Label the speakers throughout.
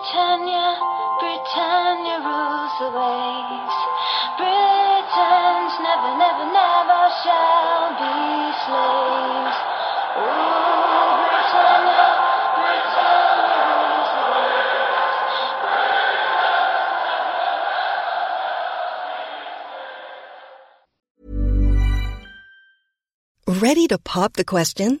Speaker 1: Britannia, Britannia rules the waves. Britons never, never, never shall be slaves. Britannia, Britannia rules the waves.
Speaker 2: Ready to pop the question?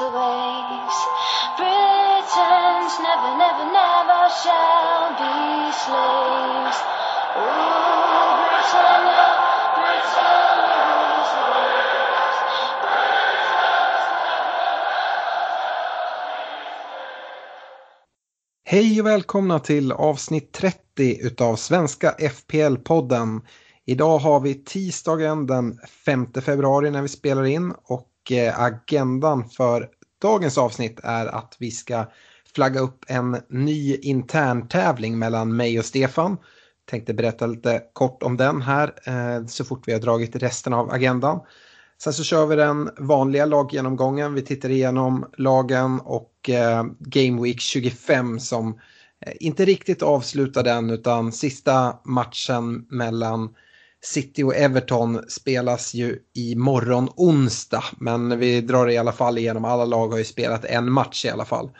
Speaker 1: Rules. Britons never, never, never shall be slaves. Rule Britannia, Britannia.
Speaker 3: Hej och välkomna till avsnitt 30 utav Svenska FPL-podden. Idag har vi tisdagen den 5 februari när vi spelar in och och eh, agendan för dagens avsnitt är att vi ska flagga upp en ny intern tävling mellan mig och Stefan. Tänkte berätta lite kort om den här eh, så fort vi har dragit resten av agendan. Sen så kör vi den vanliga laggenomgången. Vi tittar igenom lagen och eh, Game Week 25 som inte riktigt avslutar den utan sista matchen mellan City och Everton spelas ju imorgon onsdag. Men vi drar i alla fall igenom, alla lag har ju spelat en match i alla fall.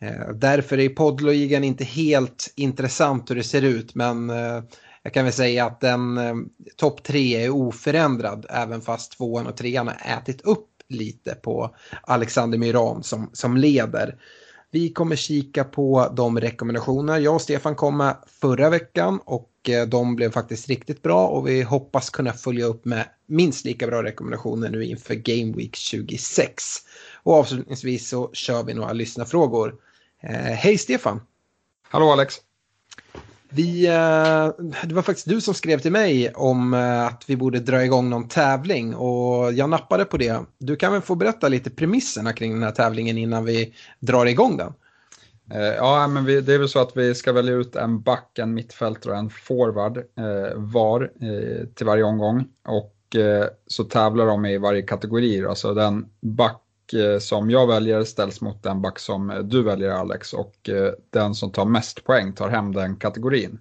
Speaker 3: Eh, därför är poddligan inte helt intressant hur det ser ut men eh, jag kan väl säga att den eh, topp tre är oförändrad även fast tvåan och trean har ätit upp lite på Alexander Myran som, som leder. Vi kommer kika på de rekommendationer jag och Stefan kom med förra veckan och eh, de blev faktiskt riktigt bra och vi hoppas kunna följa upp med minst lika bra rekommendationer nu inför Game Week 26. Och avslutningsvis så kör vi några lyssnarfrågor. Eh, hej Stefan!
Speaker 4: Hallå Alex!
Speaker 3: Vi, eh, det var faktiskt du som skrev till mig om eh, att vi borde dra igång någon tävling och jag nappade på det. Du kan väl få berätta lite premisserna kring den här tävlingen innan vi drar igång den.
Speaker 4: Eh, ja, men vi, det är väl så att vi ska välja ut en back, en mittfältare och en forward eh, var eh, till varje omgång. Och eh, så tävlar de i varje kategori. Alltså den back Eh, som jag väljer ställs mot den back som eh, du väljer Alex. Och eh, den som tar mest poäng tar hem den kategorin.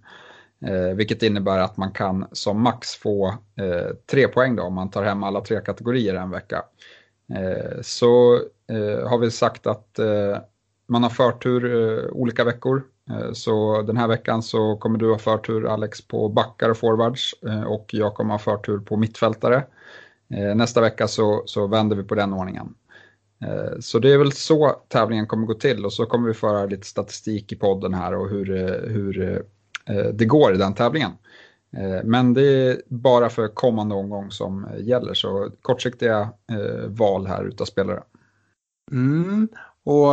Speaker 4: Eh, vilket innebär att man kan som max få eh, tre poäng då om man tar hem alla tre kategorier en vecka. Eh, så har vi sagt att man har förtur olika veckor. Så den här veckan så kommer du ha förtur Alex på backar och forwards och jag kommer ha förtur på mittfältare. Nästa vecka så, så vänder vi på den ordningen. Eh, så det är väl så tävlingen kommer gå till och så kommer vi föra lite statistik i podden här och hur, eh, hur eh, det går i den tävlingen. Men det är bara för kommande omgång som gäller så kortsiktiga val här utav spelare.
Speaker 3: Mm. Och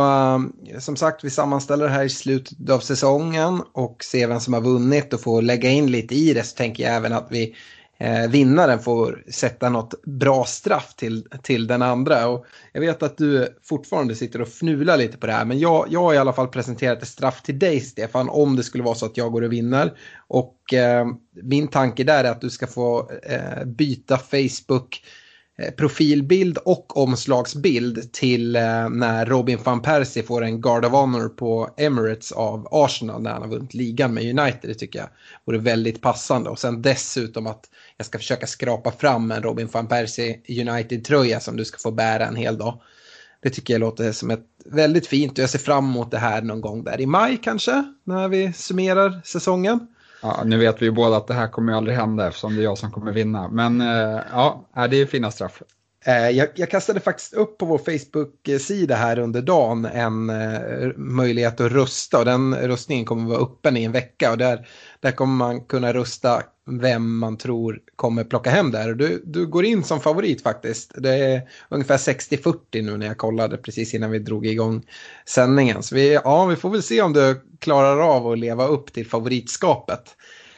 Speaker 3: som sagt, vi sammanställer det här i slutet av säsongen och ser vem som har vunnit och får lägga in lite i det så tänker jag även att vi eh, vinnaren får sätta något bra straff till, till den andra. Och jag vet att du fortfarande sitter och fnular lite på det här men jag, jag har i alla fall presenterat ett straff till dig Stefan om det skulle vara så att jag går och vinner. Och eh, min tanke där är att du ska få eh, byta Facebook eh, Eh, profilbild och omslagsbild till eh, när Robin van Persie får en Guard of Honor på Emirates av Arsenal när han har vunnit ligan med United. Det tycker jag vore väldigt passande. Och sen dessutom att jag ska försöka skrapa fram en Robin van Persie United-tröja som du ska få bära en hel dag. Det tycker jag låter som ett väldigt fint och jag ser fram emot det här någon gång där i maj kanske när vi summerar säsongen.
Speaker 4: Ja, nu vet vi ju båda att det här kommer ju aldrig hända eftersom det är jag som kommer vinna. Men eh, ja, det är fina straff.
Speaker 3: Eh, jag, jag, kastade faktiskt upp på vår Facebook-sida här under dagen en eh, möjlighet att rösta och den röstningen kommer att vara öppen i en vecka och där, där kommer man kunna rösta vem man tror kommer plocka hem det här. Du, du går in som favorit faktiskt. Det är ungefär 60-40 nu när jag kollade precis innan vi drog igång sändningen. Så vi, ja, vi får väl se om du klarar av att leva upp till favoritskapet.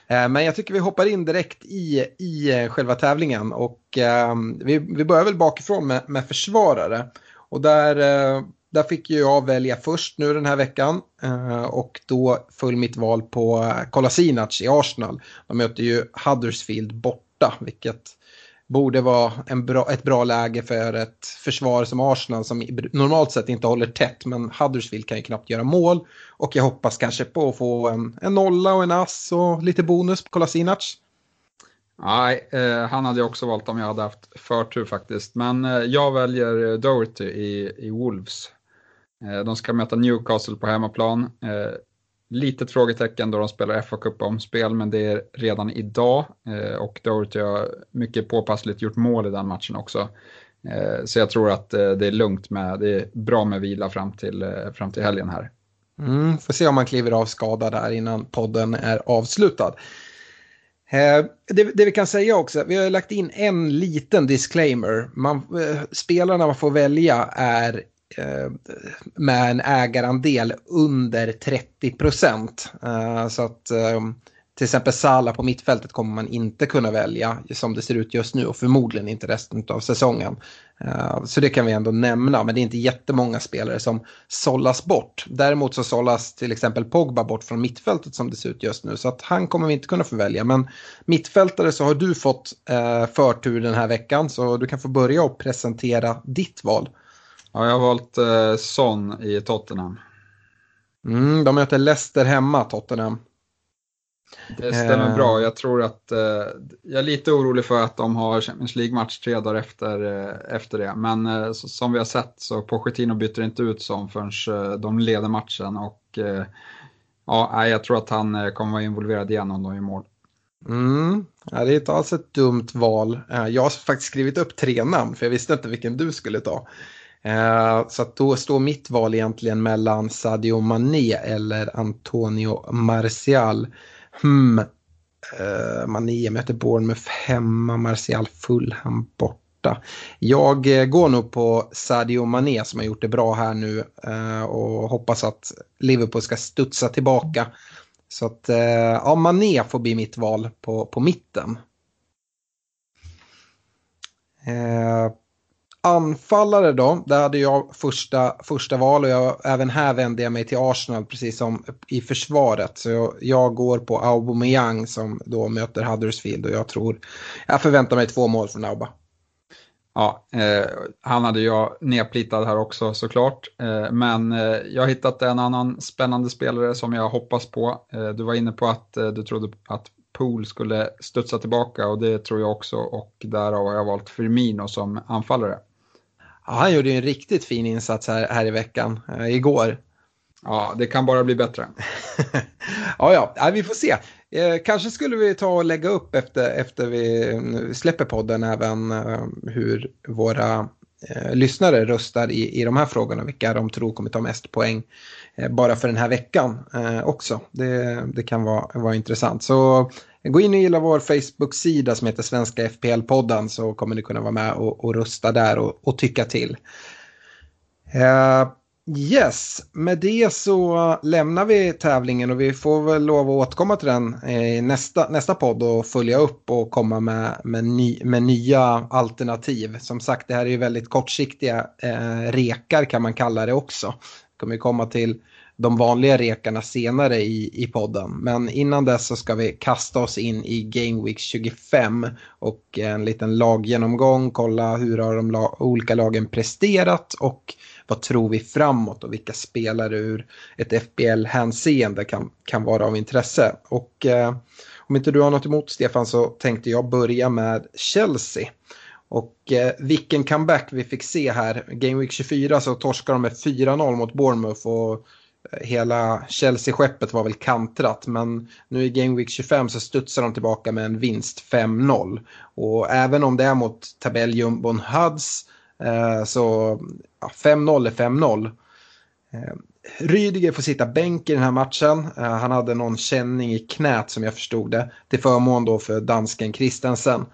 Speaker 3: Eh, men jag tycker vi hoppar in direkt i, i eh, själva tävlingen och um, vi, vi börjar väl bakifrån med, med försvarare. Och där, eh, där fick ju jag välja först nu den här veckan eh, och då föll mitt val på eh, Kolasinac i Arsenal. De möter ju Huddersfield borta, vilket borde vara en bra, ett bra läge för ett försvar som Arsenal som normalt sett inte håller tätt men Huddersfield kan ju knappt göra mål och jag hoppas kanske på att få en, en nolla och en ass och lite bonus på Kolasinac.
Speaker 4: Nej, eh, han hade jag också valt om jag hade haft förtur faktiskt. Men eh, jag väljer eh, Doherty i, i Wolves. Eh, de ska möta Newcastle på hemmaplan. Eh, Litet frågetecken då de spelar fa Cup-omspel, men det är redan idag eh, och Doherty har mycket påpassligt gjort mål i den matchen också. Så jag tror att det är lugnt med, det är bra med vila fram till, fram till helgen här.
Speaker 3: Mm, får se om man kliver av skada där innan podden är avslutad. Det, det, vi kan säga också, vi har lagt in en liten disclaimer. Man, spelarna man får välja är Eh, med en ägarandel under 30 procent. Eh, så att eh, till exempel Sala på mittfältet kommer man inte kunna välja som det ser ut just nu och förmodligen inte resten av säsongen. Eh, så det kan vi ändå nämna, men det är inte jättemånga spelare som sållas bort. Däremot så sållas till exempel Pogba bort från mittfältet som det ser ut just nu, så att han kommer vi inte kunna få välja. Men mittfältare så har du fått eh, förtur den här veckan, så du kan få börja och presentera ditt val.
Speaker 4: Ja, jag har valt eh, Son i Tottenham.
Speaker 3: Mm, de möter Leicester hemma, Tottenham.
Speaker 4: Det stämmer eh. bra. Jag tror att, eh, jag är lite orolig för att de har Champions League-match tre dagar efter, eh, efter det. Men eh, så, som vi har sett så Pochettino byter inte ut Son förrän eh, de leder matchen. Och eh, ja, jag tror att han kommer vara involverad igen om de gör mål.
Speaker 3: Mm. Ja, det är inte alls ett dumt val. Jag har faktiskt skrivit upp tre namn för jag visste inte vilken du skulle ta. Eh, så att då står mitt val egentligen mellan Sadio Mané eller Antonio Martial. Hmm. Eh, Mané möter Bournemouth hemma, Martial Fulham borta. Jag eh, går nog på Sadio Mané som har gjort det bra här nu eh, och hoppas att Liverpool ska studsa tillbaka. Så att ja, Mané får bli mitt val på, på mitten. Anfallare då, där hade jag första, första val och jag, även här vände jag mig till Arsenal precis som i försvaret. Så jag, jag går på Aubameyang som då möter Huddersfield och jag tror, jag förväntar mig två mål från Auba.
Speaker 4: Ja, eh, han hade jag nedplitad här också såklart. Eh, men eh, jag har hittat en annan spännande spelare som jag hoppas på. Eh, du var inne på att eh, du trodde att Pool skulle studsa tillbaka och det tror jag också och därav har jag valt Firmino som anfallare.
Speaker 3: Ja, han gjorde en riktigt fin insats här, här i veckan, äh, igår.
Speaker 4: Ja, det kan bara bli bättre.
Speaker 3: ja, ja, ja, vi får se. Eh, kanske skulle vi ta och lägga upp efter, efter vi släpper podden även eh, hur våra eh, lyssnare röstar i, i de här frågorna, vilka de tror kommer ta mest poäng eh, bara för den här veckan eh, också. Det, det kan vara, vara intressant. Så Gå in och gilla vår Facebook-sida som heter Svenska FPL-podden så kommer ni kunna vara med och, och rösta där och, och tycka till. Uh, yes, med det så lämnar vi tävlingen och vi får väl lov att återkomma till den eh, i nästa, nästa podd och följa upp och komma med, med, ny, med nya alternativ. Som sagt, det här är ju väldigt kortsiktiga eh, rekar kan man kalla det också. Det kommer komma till de vanliga rekarna senare i, i podden. Men innan dess så ska vi kasta oss in i Game Week 25 och en liten laggenomgång, kolla hur har de la olika lagen presterat och vad tror vi framåt och vilka spelare ur ett FBL-hänseende kan, kan vara av intresse. Och eh, om inte du har något emot Stefan så tänkte jag börja med Chelsea. Och eh, vilken comeback vi fick se här. Game Week 24 så torskar de med 4-0 mot Bournemouth och hela Chelsea-skeppet var väl kantrat men nu i Game Week 25 så studsar de tillbaka med en vinst 5-0. Och även om det är mot tabelljumbon Huds eh, så ja, 5-0 är 5-0. Eh, Rydiger får sitta bänk i den här matchen. Eh, han hade någon känning i knät som jag förstod det. Till förmån då för dansken Christensen.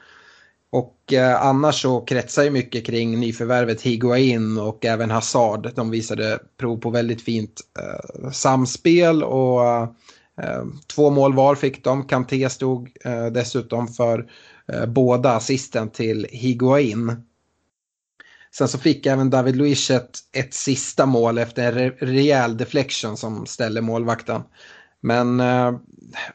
Speaker 3: Och eh, annars så kretsar ju mycket kring nyförvärvet Higuain och även Hazard. De visade prov på väldigt fint eh, samspel och eh, två mål var fick de. Kanté stod eh, dessutom för eh, båda assisten till Higuain. Sen så fick även David Luiz ett, ett sista mål efter en re, rejäl deflection som ställde målvakten. Men eh,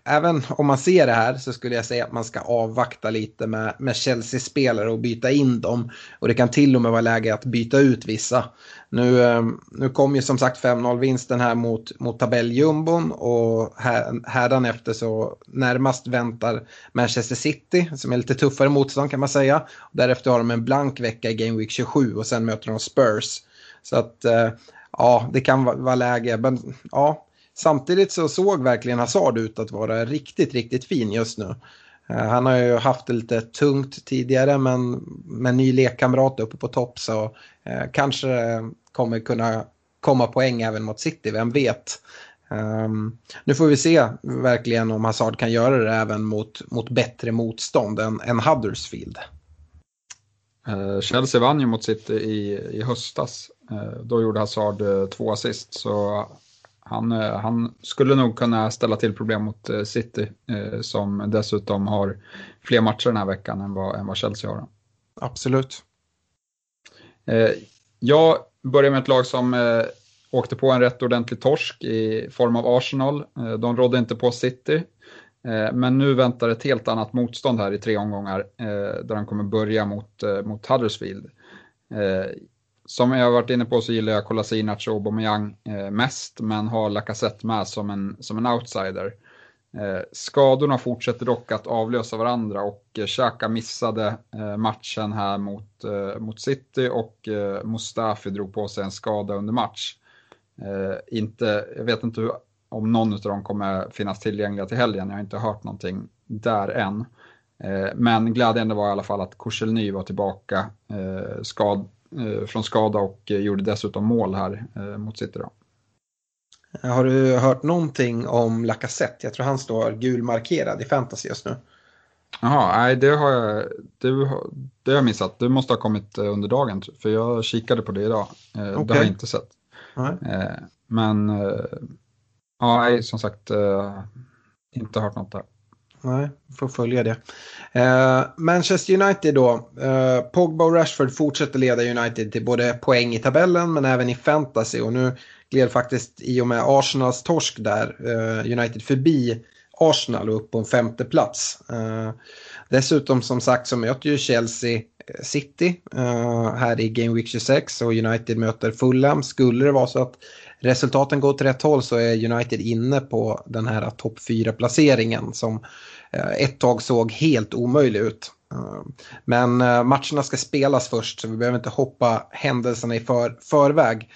Speaker 3: även om man ser det här så skulle jag säga att man ska avvakta lite med, med Chelsea-spelare och byta in dem. Och det kan till och med vara läge att byta ut vissa. Nu, eh, nu kom ju som sagt 5-0-vinsten här mot, mot tabelljumbon och här, efter så närmast väntar Manchester City som är lite tuffare motstånd kan man säga. Därefter har de en blank vecka i Game Week 27 och sen möter de Spurs. Så att eh, ja, det kan vara läge. Men ja, Samtidigt så såg verkligen Hazard ut att vara riktigt, riktigt fin just nu. Eh, han har ju haft det lite tungt tidigare men med ny lekkamrat uppe på topp så eh, kanske kommer kunna komma poäng även mot City, vem vet. Um, nu får vi se verkligen om Hazard kan göra det även mot, mot bättre motstånd än, än Huddersfield.
Speaker 4: Uh, Chelsea vann ju mot City i, i höstas. Uh, då gjorde Hazard uh, två assist så han, eh, han, skulle nog kunna ställa till problem mot eh, City eh, som dessutom har fler matcher den här veckan än vad, än vad Chelsea har.
Speaker 3: Absolut.
Speaker 4: Jag börjar med ett lag som åkte på en rätt ordentlig torsk i form av Arsenal. De rådde inte på City. Men nu väntar ett helt annat motstånd här i tre omgångar där de kommer börja mot, mot Huddersfield som jag har varit inne på så gillar jag Kolasinac och Aubameyang eh, mest, men har Lacazette med som en, som en outsider. Eh, skadorna fortsätter dock att avlösa varandra och eh, Xhaka missade matchen här mot, mot City och Mustafi drog på sig en skada under match. Inte, jag vet inte hur, om någon av dem kommer finnas tillgängliga till helgen, jag har inte hört någonting där än. Men glädjande var i alla fall att Korselny var tillbaka skad, från skada och eh, gjorde dessutom mål här eh, mot City. Då.
Speaker 3: Har du hört någonting om Lacazette? Jag tror han står gulmarkerad i fantasy just nu.
Speaker 4: Jaha, nej det har jag, det, det har jag missat. Det måste ha kommit under dagen för jag kikade på det idag. Okay. Det har jag inte sett. Nej. Men ja, nej, som sagt inte hört något där.
Speaker 3: Nej, får följa det. Eh, Manchester United då. Eh, Pogba och Rashford fortsätter leda United till både poäng i tabellen men även i fantasy. Och nu gled faktiskt i och med Arsenals torsk där eh, United förbi Arsenal och upp på en femte plats. Eh, dessutom som sagt så möter ju Chelsea eh, City eh, här i Game Week 26 och United möter Fulham. Skulle det vara så att resultaten går åt rätt håll så är United inne på den här topp 4-placeringen som Eh, Eh, ett tag såg helt omöjlig ut. Eh, men eh, matcherna ska spelas först så vi behöver inte hoppa händelserna i för, förväg.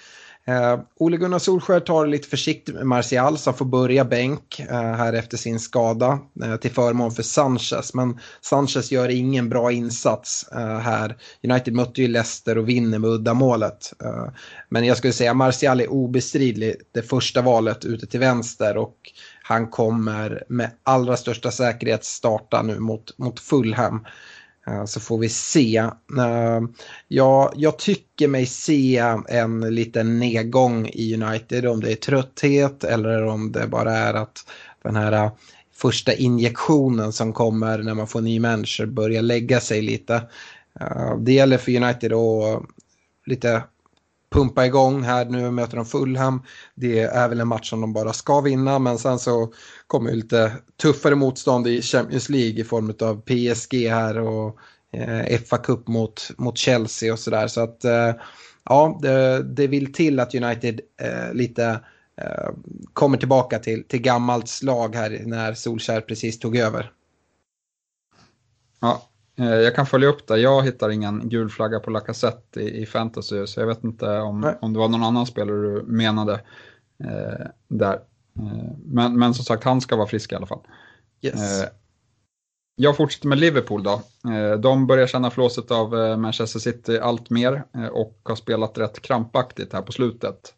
Speaker 3: Eh, Ole Gunnar Solskjaer tar det lite försiktigt med Martial som får börja bänk eh, här efter sin skada eh, till förmån för Sanchez. Men Sanchez gör ingen bra insats här. United mötte ju Leicester och vinner med uddamålet. men jag skulle säga Martial är obestridlig det första valet ute till vänster och han kommer med allra största säkerhet starta nu mot, mot Fulham. Eh, så får vi se. Eh, ja, jag tycker mig se en liten nedgång i United om det är trötthet eller om det bara är att den här eh, första injektionen som kommer när man får ny manager börjar lägga sig lite. Det gäller för United att lite pumpa igång här. Nu möter de Fulham. Det är väl en match som de bara ska vinna men sen så kommer lite tuffare motstånd i Champions League i form av PSG här och eh, FA Cup mot, mot Chelsea och sådär. Så att eh, ja, det, det, vill till att United eh, lite eh, kommer tillbaka till, till gammalt slag här när Solskär precis tog över.
Speaker 4: Ja, jag kan följa upp det. Jag hittar ingen gul flagga på Lacazette i, i fantasy, så jag vet inte om, om det var någon annan spelare du menade. där. Men, men som sagt, han ska vara frisk i alla fall.
Speaker 3: Yes.
Speaker 4: Jag fortsätter med Liverpool då. De börjar känna flåset av Manchester City allt mer och har spelat rätt krampaktigt här på slutet.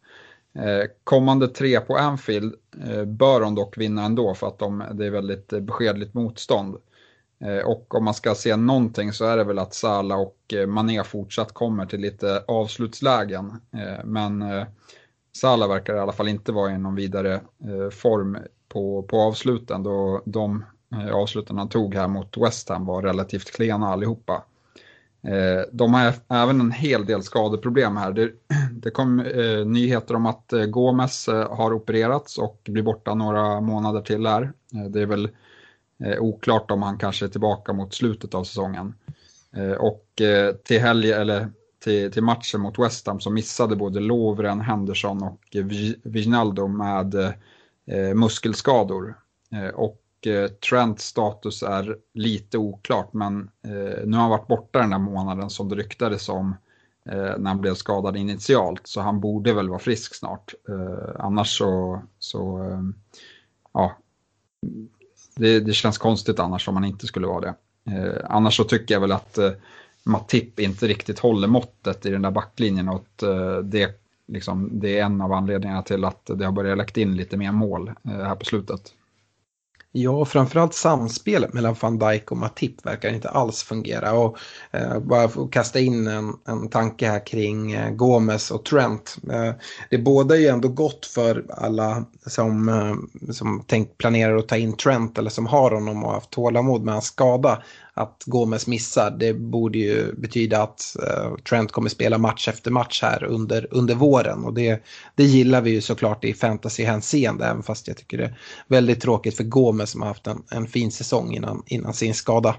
Speaker 4: Kommande tre på Anfield bör de dock vinna ändå för att de, det är väldigt beskedligt motstånd. Eh, och om man ska se någonting så är det väl att Sala och eh, Mané fortsatt kommer till lite avslutslägen. Eh, men Sala verkar i alla fall inte vara i någon vidare form på, på avsluten då de avsluten han tog här mot West Ham var relativt klena allihopa. De har även en hel del skadeproblem här. Det, det kom nyheter om att Gomes har opererats och blir borta några månader till här. Det är väl Eh, Eh, oklart om han kanske är tillbaka mot slutet av säsongen. Eh, och eh, till helg, eller till, till matchen mot West Ham så missade både Lovren, Henderson och Wijnaldo med eh, muskelskador. Eh, och eh, Trents status är lite oklart men eh, nu har han varit borta den här månaden som det ryktades om eh, när han blev skadad initialt så han borde väl vara frisk snart. Eh, annars så, så ja, det, det, känns konstigt annars om man inte skulle vara det. Eh, annars så tycker jag väl att eh, Matip inte riktigt håller måttet i den där backlinjen och att eh, det, liksom, det är en av anledningarna till att det har börjat läcka in lite mer mål eh, här på slutet.
Speaker 3: Ja, framförallt samspelet mellan van Dijk och Matip verkar inte alls fungera. Och eh, bara för att kasta in en, en tanke här kring eh, Gomes och Trent. Eh, det båda ju ändå gott för alla som, eh, som tänk, planerar att ta in Trent eller som har honom och har haft tålamod med hans skada att Gomes missar, det borde ju betyda att uh, Trent kommer spela match efter match här under, under våren. Och det, det gillar vi ju såklart i fantasyhänseende, även fast jag tycker det är väldigt tråkigt för Gomes som har haft en, en fin säsong innan, innan sin skada.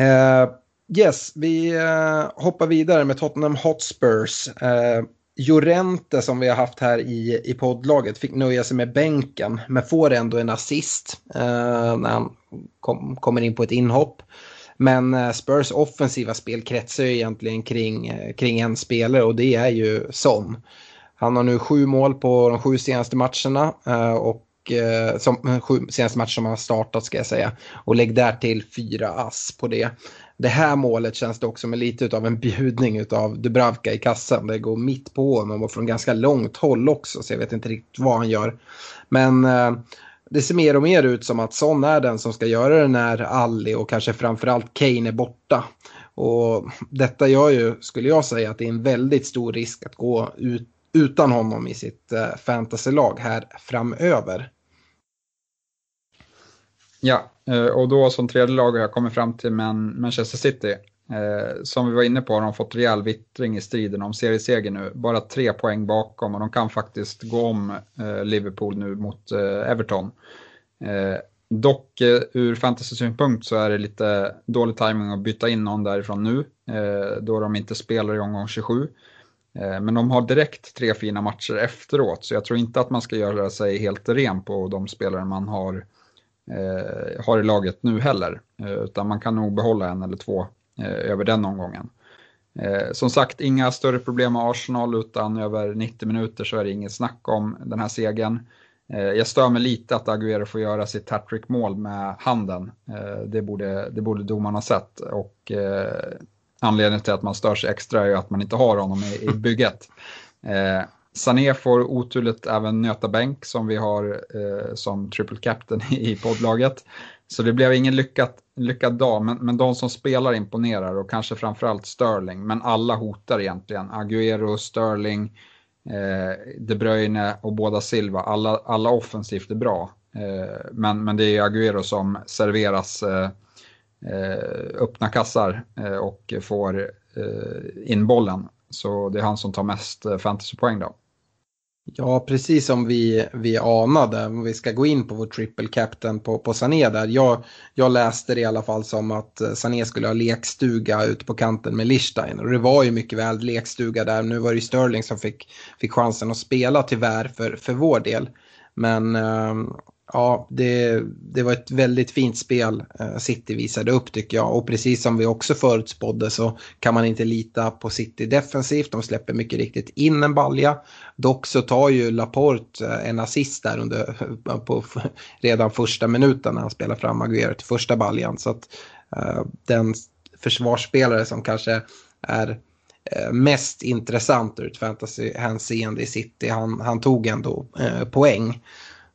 Speaker 3: Uh, yes, vi uh, hoppar vidare med Tottenham Hotspurs. Uh, Jorente som vi har haft här i, i poddlaget fick nöja sig med bänken men får ändå en assist eh, när han kom, kommer in på ett inhopp. Men eh, Spurs offensiva spel kretsar ju egentligen kring, eh, kring en spelare och det är ju Son. Han har nu sju mål på de sju senaste matcherna eh, och eh, som sju senaste matcher som han har startat ska jag säga. Och lägg där till fyra ass på det det här målet känns det också med lite av en bjudning av Dubravka i kassen. Det går mitt på honom och från ganska långt håll också så jag vet inte riktigt vad han gör. Men eh, det ser mer och mer ut som att Son är den som ska göra det när Alli. och kanske framförallt Kane är borta. Och detta gör ju, skulle jag säga, att det är en väldigt stor risk att gå ut, utan honom i sitt eh, fantasylag här framöver.
Speaker 4: Ja, Eh, och då som tredje lag har jag kommit fram till Manchester City. Eh, som vi var inne på har de fått rejäl vittring i striden om serieseger nu. Bara tre poäng bakom och de kan faktiskt gå om eh, Liverpool nu mot Everton. Dock ur fantasy-synpunkt så är det lite dålig timing att byta in någon därifrån nu, då de inte spelar i omgång 27. Men de har direkt tre fina matcher efteråt, så jag tror inte att man ska göra sig helt ren på de spelare man har eh, har i laget nu heller. Eh, utan man kan nog behålla en eller två eh, över den omgången. Eh, som sagt, inga större problem med Arsenal utan över 90 minuter så är det inget snack om den här segern. Eh, jag stör mig lite att Aguero får göra sitt hattrick-mål med handen. Det, borde, det borde domarna ha sett. Och, anledningen till att man stör sig extra är att man inte har honom i, i bygget. Sané får oturligt även nöta bänk som vi har eh, som triple captain i poddlaget. Så det blev ingen lyckat, lyckad dag, men, men de som spelar imponerar och kanske framförallt Sterling. Men alla hotar egentligen. Agüero, Sterling, eh, De Bruyne och båda Silva. Alla, alla offensivt är bra. Eh, men, men det är Agüero som serveras eh, eh, öppna kassar eh, och får eh, in bollen. Så det är han som tar mest eh, fantasypoäng då.
Speaker 3: Ja, precis som vi, vi anade, om vi ska gå in på vår triple captain på, på Sané där. Jag, jag läste det i alla fall som att eh, Sané skulle ha lekstuga ute på kanten med Lichstein. Och det var ju mycket väl lekstuga där. Nu var det ju Sterling som fick, fick chansen att spela tyvärr för, för vår del. Men ehm, Ja, det, det var ett väldigt fint spel eh, City visade upp tycker jag. Och precis som vi också förutspådde så kan man inte lita på City defensivt. De släpper mycket riktigt in en balja. Dock så tar ju Laporte eh, en assist där under, på redan första minuten när han spelar fram Aguero till första baljan. Så att uh, den försvarsspelare som kanske är mest intressant ur ett fantasyhänseende i City, han, han tog ändå poäng.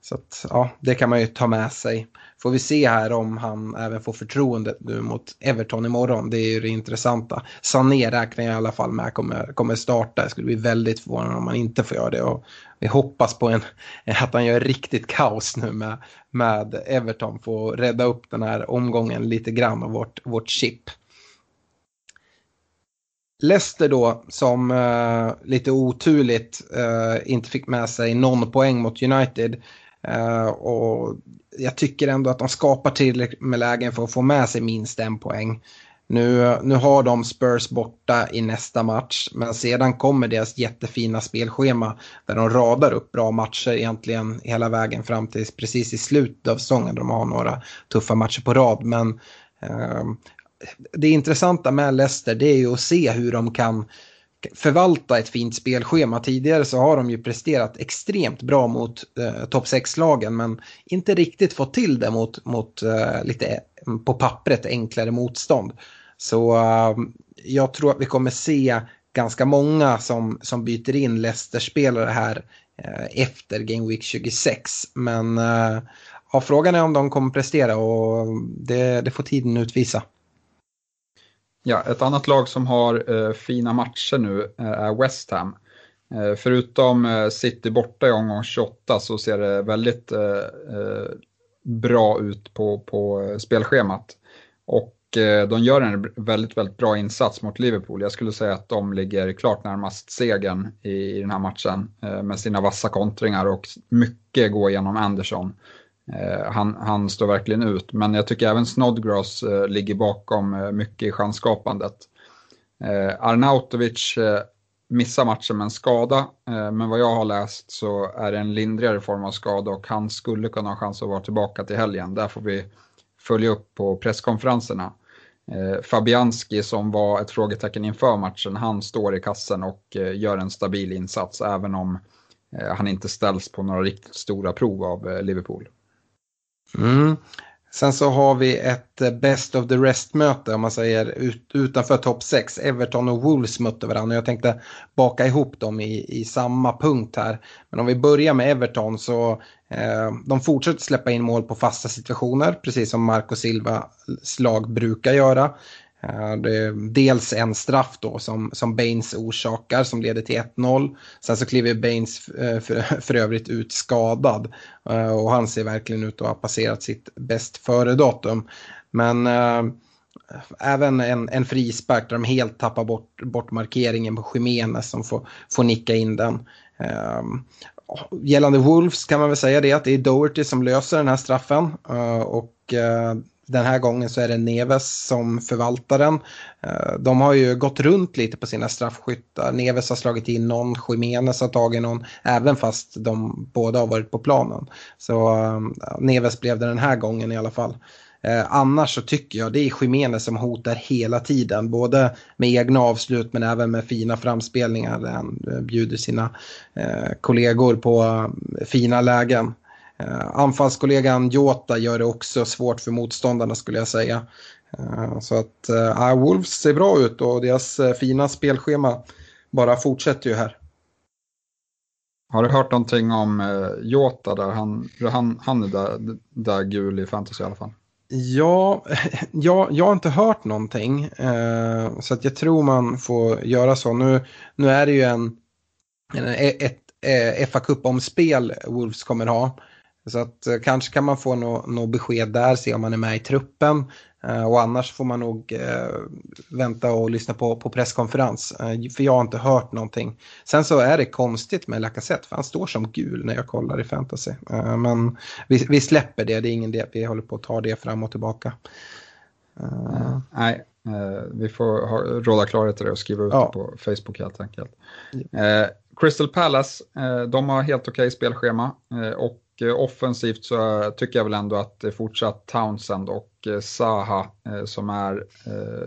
Speaker 3: Så att, ja, det kan man ju ta med sig. Får vi se här om han även får förtroendet nu mot Everton imorgon. Det är ju det intressanta. Sané räknar jag i alla fall med kommer, kommer starta. Jag skulle bli väldigt förvånad om han inte får göra det. Och vi hoppas på en, att han gör riktigt kaos nu med, med Everton. Får rädda upp den här omgången lite grann av vårt, vårt chip. Leicester då, som uh, lite oturligt uh, inte fick med sig någon poäng mot United. Uh, och jag tycker ändå att de skapar tillräckligt med lägen för att få med sig minst en poäng. Nu, nu har de Spurs borta i nästa match, men sedan kommer deras jättefina spelschema där de radar upp bra matcher egentligen hela vägen fram till precis i slutet av säsongen. De har några tuffa matcher på rad, men uh, det intressanta med Leicester det är ju att se hur de kan förvalta ett fint spelschema. Tidigare så har de ju presterat extremt bra mot eh, topp 6-lagen men inte riktigt fått till det mot, mot eh, lite mm, på pappret enklare motstånd. Så eh, jag tror att vi kommer se ganska många som, som byter in Leicester-spelare här eh, efter Game Week 26. Men eh, ja, frågan är om de kommer prestera och det, det får tiden utvisa.
Speaker 4: Ja, ett annat lag som har eh, fina matcher nu eh, är West Ham. Eh, förutom eh, City borta i omgång 28 så ser det väldigt eh, eh bra ut på, på eh, spelschemat. Och eh, de gör en väldigt, väldigt bra insats mot Liverpool. Jag skulle säga att de ligger klart närmast segern i, i den här matchen med sina vassa kontringar och mycket går genom Anderson. Eh, han, han, står verkligen ut, men jag tycker även Snodgrass eh, ligger bakom eh, mycket i chansskapandet. Arnautovic missar matchen med en skada, men vad jag har läst så är det en lindrigare form av skada och han skulle kunna ha chans att vara tillbaka till helgen. Där får vi följa upp på presskonferenserna. Fabianski som var ett frågetecken inför matchen, han står i kassen och gör en stabil insats även om han inte ställs på några riktigt stora prov av Liverpool.
Speaker 3: Mm. Sen så har vi ett eh, Best of the Rest-möte om man säger ut, utanför topp 6. Everton och Wolves mötte varandra. Jag tänkte baka ihop dem i, i samma punkt här. Men om vi börjar med Everton så eh, de fortsätter släppa in mål på fasta situationer. Precis som Marco Silva slag brukar göra. Eh, dels en straff då som, som Baines orsakar som leder till 1-0. Sen så kliver Baines eh, för, för övrigt ut skadad eh, och han ser verkligen ut att ha passerat sitt bäst före-datum. Men äh, även en, en frispark där de helt tappar bort, bort markeringen på Jiménez som får, får nicka in den. Äh, gällande Wolves kan man väl säga det att det är Doherty som löser den här straffen äh, och den här gången så är det Neves som förvaltar den. Eh, de har ju gått runt lite på sina straffskyttar. Neves har slagit in någon, Jiménez har tagit någon, även fast de båda har varit på planen. Så eh, Neves blev det den här gången i alla fall. Eh, annars så tycker jag det är Jiménez som hotar hela tiden. Både med egna avslut men även med fina framspelningar där han bjuder sina kollegor på fina lägen. Uh, anfallskollegan Jota gör det också svårt för motståndarna skulle jag säga. Uh, så att uh, Wolves ser bra ut och deras fina spelschema bara fortsätter ju här.
Speaker 4: Har du hört någonting om uh, Jota där? Han, han, han är där, där gul i fantasy i alla fall.
Speaker 3: Ja, ja, jag har inte hört någonting. så att jag tror man får göra så. Nu, nu är det ju en, en ett, ett FA Cup-omspel Wolves kommer ha. Så att eh, kanske kan man få något no besked där, se om man är med i truppen. Eh, och annars får man nog eh, vänta och lyssna på, på presskonferens. Eh, för jag har inte hört någonting. Sen så är det konstigt med Lacazette, för han står som gul när jag kollar i fantasy. Eh, men vi, vi, släpper det, det är ingen det, vi håller på att ta det fram och tillbaka.
Speaker 4: Eh, Nej, vi får ha, råda klarhet i det och skriva ut ja. det på Facebook helt enkelt. Crystal Palace, de har helt okej okay spelschema och Eh, offensivt så tycker jag väl ändå att det är fortsatt Townsend och eh, Saha eh, som är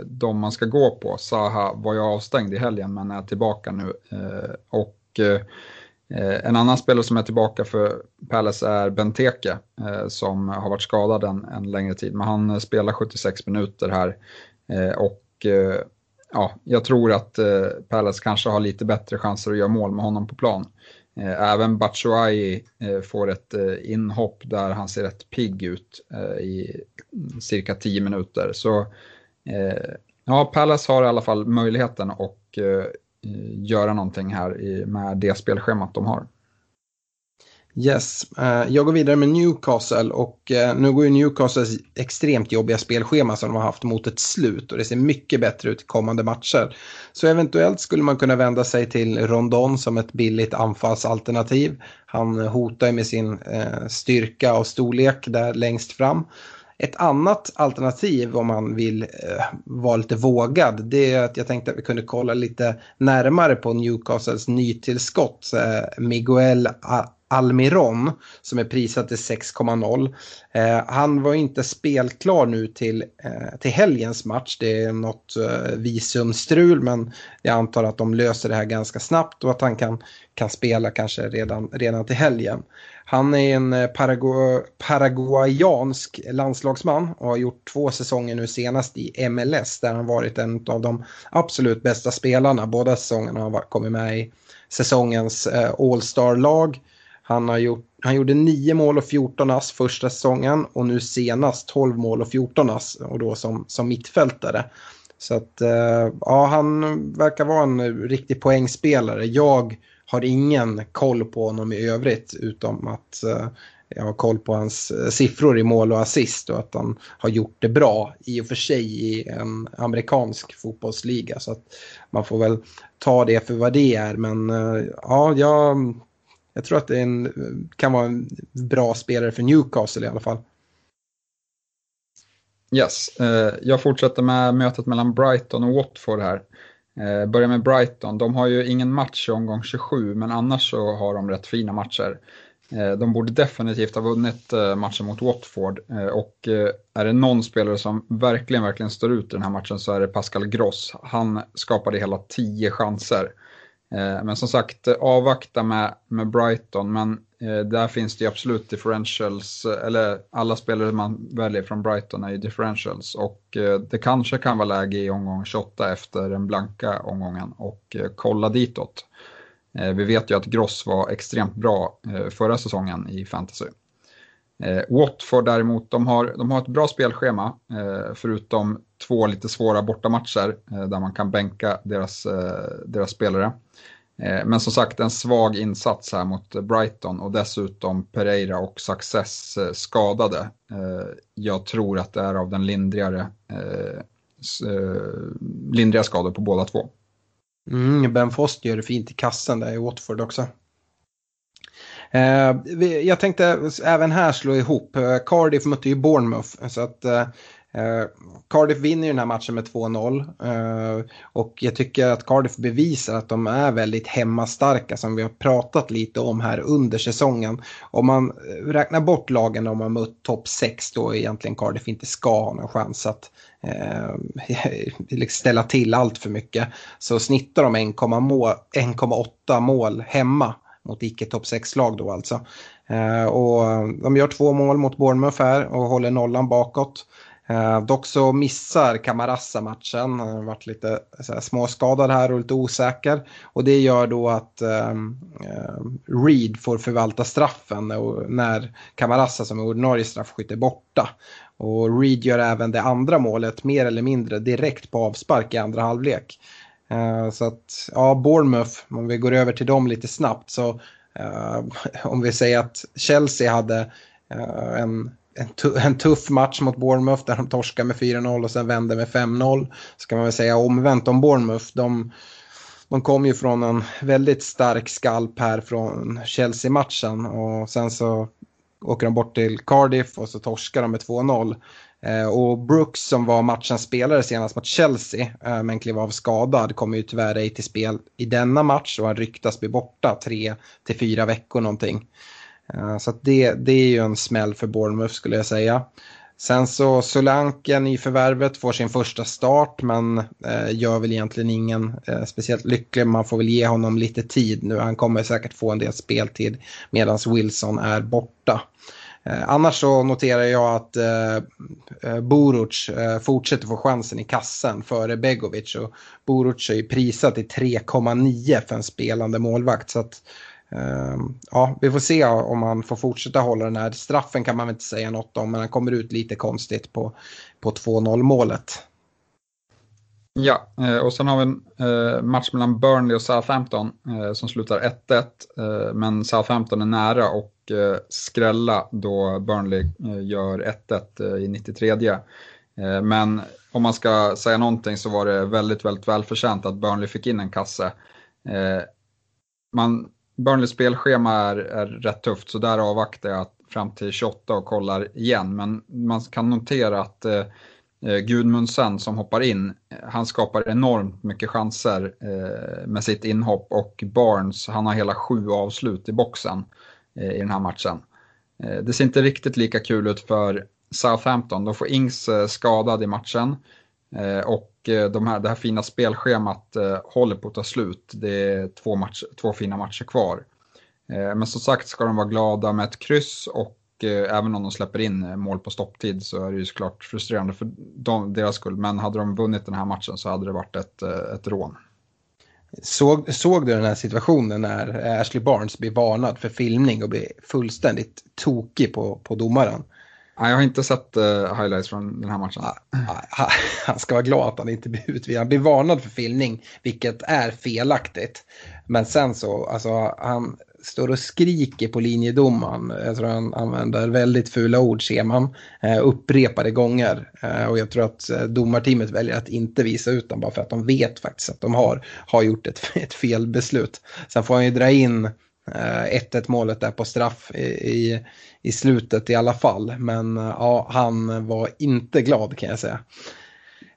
Speaker 4: de man ska gå på. Saha var ju avstängd i helgen men är tillbaka nu. Och en annan spelare som är tillbaka för Palace är Benteke som har varit skadad en, en längre tid. Men han spelar 76 minuter här och ja, jag tror att Palace kanske har lite bättre chanser att göra mål med honom på plan. Eh, även Batshuayi eh, får ett eh, inhopp där han ser rätt pigg ut i cirka 10 minuter. Så ja, Palace har i alla fall möjligheten att göra någonting här med det spelschemat de har.
Speaker 3: Yes, uh, jag går vidare med Newcastle och uh, nu går ju Newcastles extremt jobbiga spelschema som de har haft mot ett slut och det ser mycket bättre ut i kommande matcher. Så eventuellt skulle man kunna vända sig till Rondon som ett billigt anfallsalternativ. Han hotar med sin uh, styrka och storlek där längst fram. Ett annat alternativ om man vill eh, vara lite vågad det är att jag tänkte att vi kunde kolla lite närmare på Newcastles nytillskott. Eh, Miguel Almiron som är prisad till 6,0. Eh, han var inte spelklar nu till, eh, till helgens match. Det är något eh, visumstrul men jag antar att de löser det här ganska snabbt och att han kan, kan spela kanske redan, redan till helgen. Han är en eh, Paragu paraguayansk landslagsman och har gjort två säsonger nu senast i MLS där han varit en av de absolut bästa spelarna. Båda säsongerna har han kommit med i säsongens eh, All-star-lag. Han, har gjort, han gjorde 9 mål och 14 ass första säsongen och nu senast 12 mål och 14 ass och då som, som mittfältare. Så att eh, ja, han verkar vara en riktig poängspelare. Jag har ingen koll på honom i övrigt utom att eh, jag har koll på hans eh, siffror i mål och assist och att han har gjort det bra i och för sig i en amerikansk fotbollsliga. Så att man får väl ta det för vad det är. Men ja, jag jag tror att det en, kan vara en bra spelare för Newcastle i alla fall.
Speaker 4: Yes, eh, jag fortsätter med mötet mellan Brighton och Watford här. Eh, börjar med Brighton, de har ju ingen match i omgång 27 men annars så har de rätt fina matcher. Eh, de borde definitivt ha vunnit matchen mot Watford och är det någon spelare som verkligen, verkligen står ut i den här matchen så är det Pascal Gross. Han skapade hela tio chanser. Eh, men som sagt, eh, avvakta med, med Brighton, men eh, där finns det absolut differentials, eh, eller alla spelare man väljer från Brighton är ju differentials och eh, det kanske kan vara läge i omgång 28 efter den blanka omgången och kolla ditåt. Vi vet ju att Gross var extremt bra förra säsongen i fantasy. Eh, Watford däremot, de har, de har ett bra spelschema, eh, förutom två lite svåra bortamatcher eh, där man kan bänka deras, eh, deras spelare. Eh, men som sagt en svag insats här mot Brighton och dessutom Pereira och Success eh, skadade. Eh, jag tror att det är av den lindrigare, eh, eh, lindriga skador på båda två.
Speaker 3: Mm, ben Fost gör det fint i kassen där i Watford också. Eh, jag tänkte även här slå ihop. Eh, Cardiff mötte ju Bournemouth. Så att, eh, Eh, Cardiff vinner ju den här matchen med 2-0 eh, och jag tycker att Cardiff bevisar att de är väldigt hemmastarka som vi har pratat lite om här under säsongen. Om man eh, räknar bort lagen de har mött topp 6 då egentligen Cardiff inte ska ha någon chans att eh, ställa till allt för mycket så snittar de 1,8 mål hemma mot icke topp 6-lag då alltså. Eh, och de gör två mål mot Bournemouth här och håller nollan bakåt. Eh, dock så missar Camarasa matchen, han har varit lite eh, så småskadad här och lite osäker. Och det gör då att ehm, eh, Reed får förvalta straffen och när Camarasa som är ordinarie straffskytt är borta. Och Reed gör även det andra målet mer eller mindre direkt på avspark i andra halvlek. Eh, så att, ja, Bournemouth, om vi går över till dem lite snabbt så eh, om vi säger att Chelsea hade eh, en en, en, en, tuff match mot Bournemouth där de torskar med 4-0 och sen vänder med 5-0. Ska man väl säga omvänt om Bournemouth. De, de kom ju från en väldigt stark skalp här från Chelsea-matchen och sen så åker de bort till Cardiff och så torskar de med 2-0. Eh, och Brooks som var matchens spelare senast mot Chelsea eh, men klev av skadad kommer ju tyvärr ej till spel i denna match och han ryktas bli borta tre till fyra veckor någonting. Eh, så det, det är ju en smäll för Bournemouth skulle jag säga. Sen så Solanken i förvärvet får sin första start men eh, gör väl egentligen ingen eh, speciellt lycklig. Man får väl ge honom lite tid nu. Han kommer säkert få en del speltid medan Wilson är borta. Eh, annars så noterar jag att eh, eh, Boruc eh, fortsätter få chansen i kassen före Begovic. Och Boruc är ju prisat till 3,9 för en spelande målvakt. Så att Ehm, ja, vi får se om han får fortsätta hålla den här. Straffen kan man väl inte säga något om, men han kommer ut lite konstigt på, på 2-0 målet.
Speaker 4: Ja, eh, och sen har vi en eh, match mellan Burnley och Southampton eh, som slutar 1-1. Men Southampton är nära och skrälla då Burnley gör 1-1 i 93. Men om man ska säga någonting så var det väldigt, väldigt välförtjänt att Burnley fick in en kasse. Man Burnleys spelschema är, är rätt tufft så där avvaktar jag fram till 28 och kollar igen. Men man kan notera att eh, eh Gudmundsen som hoppar in, eh, han skapar enormt mycket chanser eh, med sitt inhopp och Barnes, han har hela sju avslut i boxen eh, i den här matchen. Eh, det ser inte riktigt lika kul ut för Southampton. De får Ings eh, skadad i matchen. Eh, och Eh, de här, det här fina spelschemat eh, håller på att ta slut. Det är två, match, två fina matcher kvar. Eh, men som sagt ska de vara glada med ett kryss och eh, även om de släpper in mål på stopptid så är det ju såklart frustrerande för dem, deras skull. Men hade de vunnit den här matchen så hade det varit ett, ett rån.
Speaker 3: Såg, såg du den här situationen när Ashley Barnes blir varnad för filmning och blir fullständigt tokig på, på domaren?
Speaker 4: Jag har inte sett uh, highlights från den här matchen.
Speaker 3: Han ska vara glad att han inte blir utvisad. Han blir varnad för filmning, vilket är felaktigt. Men sen så, alltså han står och skriker på linjedomaren. Jag tror han använder väldigt fula ord, ser man, eh, upprepade gånger. Eh, och jag tror att domarteamet väljer att inte visa ut dem bara för att de vet faktiskt att de har, har gjort ett, ett felbeslut. Sen får han ju dra in 1-1 målet där på straff i, i, i, slutet i alla fall. Men eh, ja, han var inte glad kan jag säga.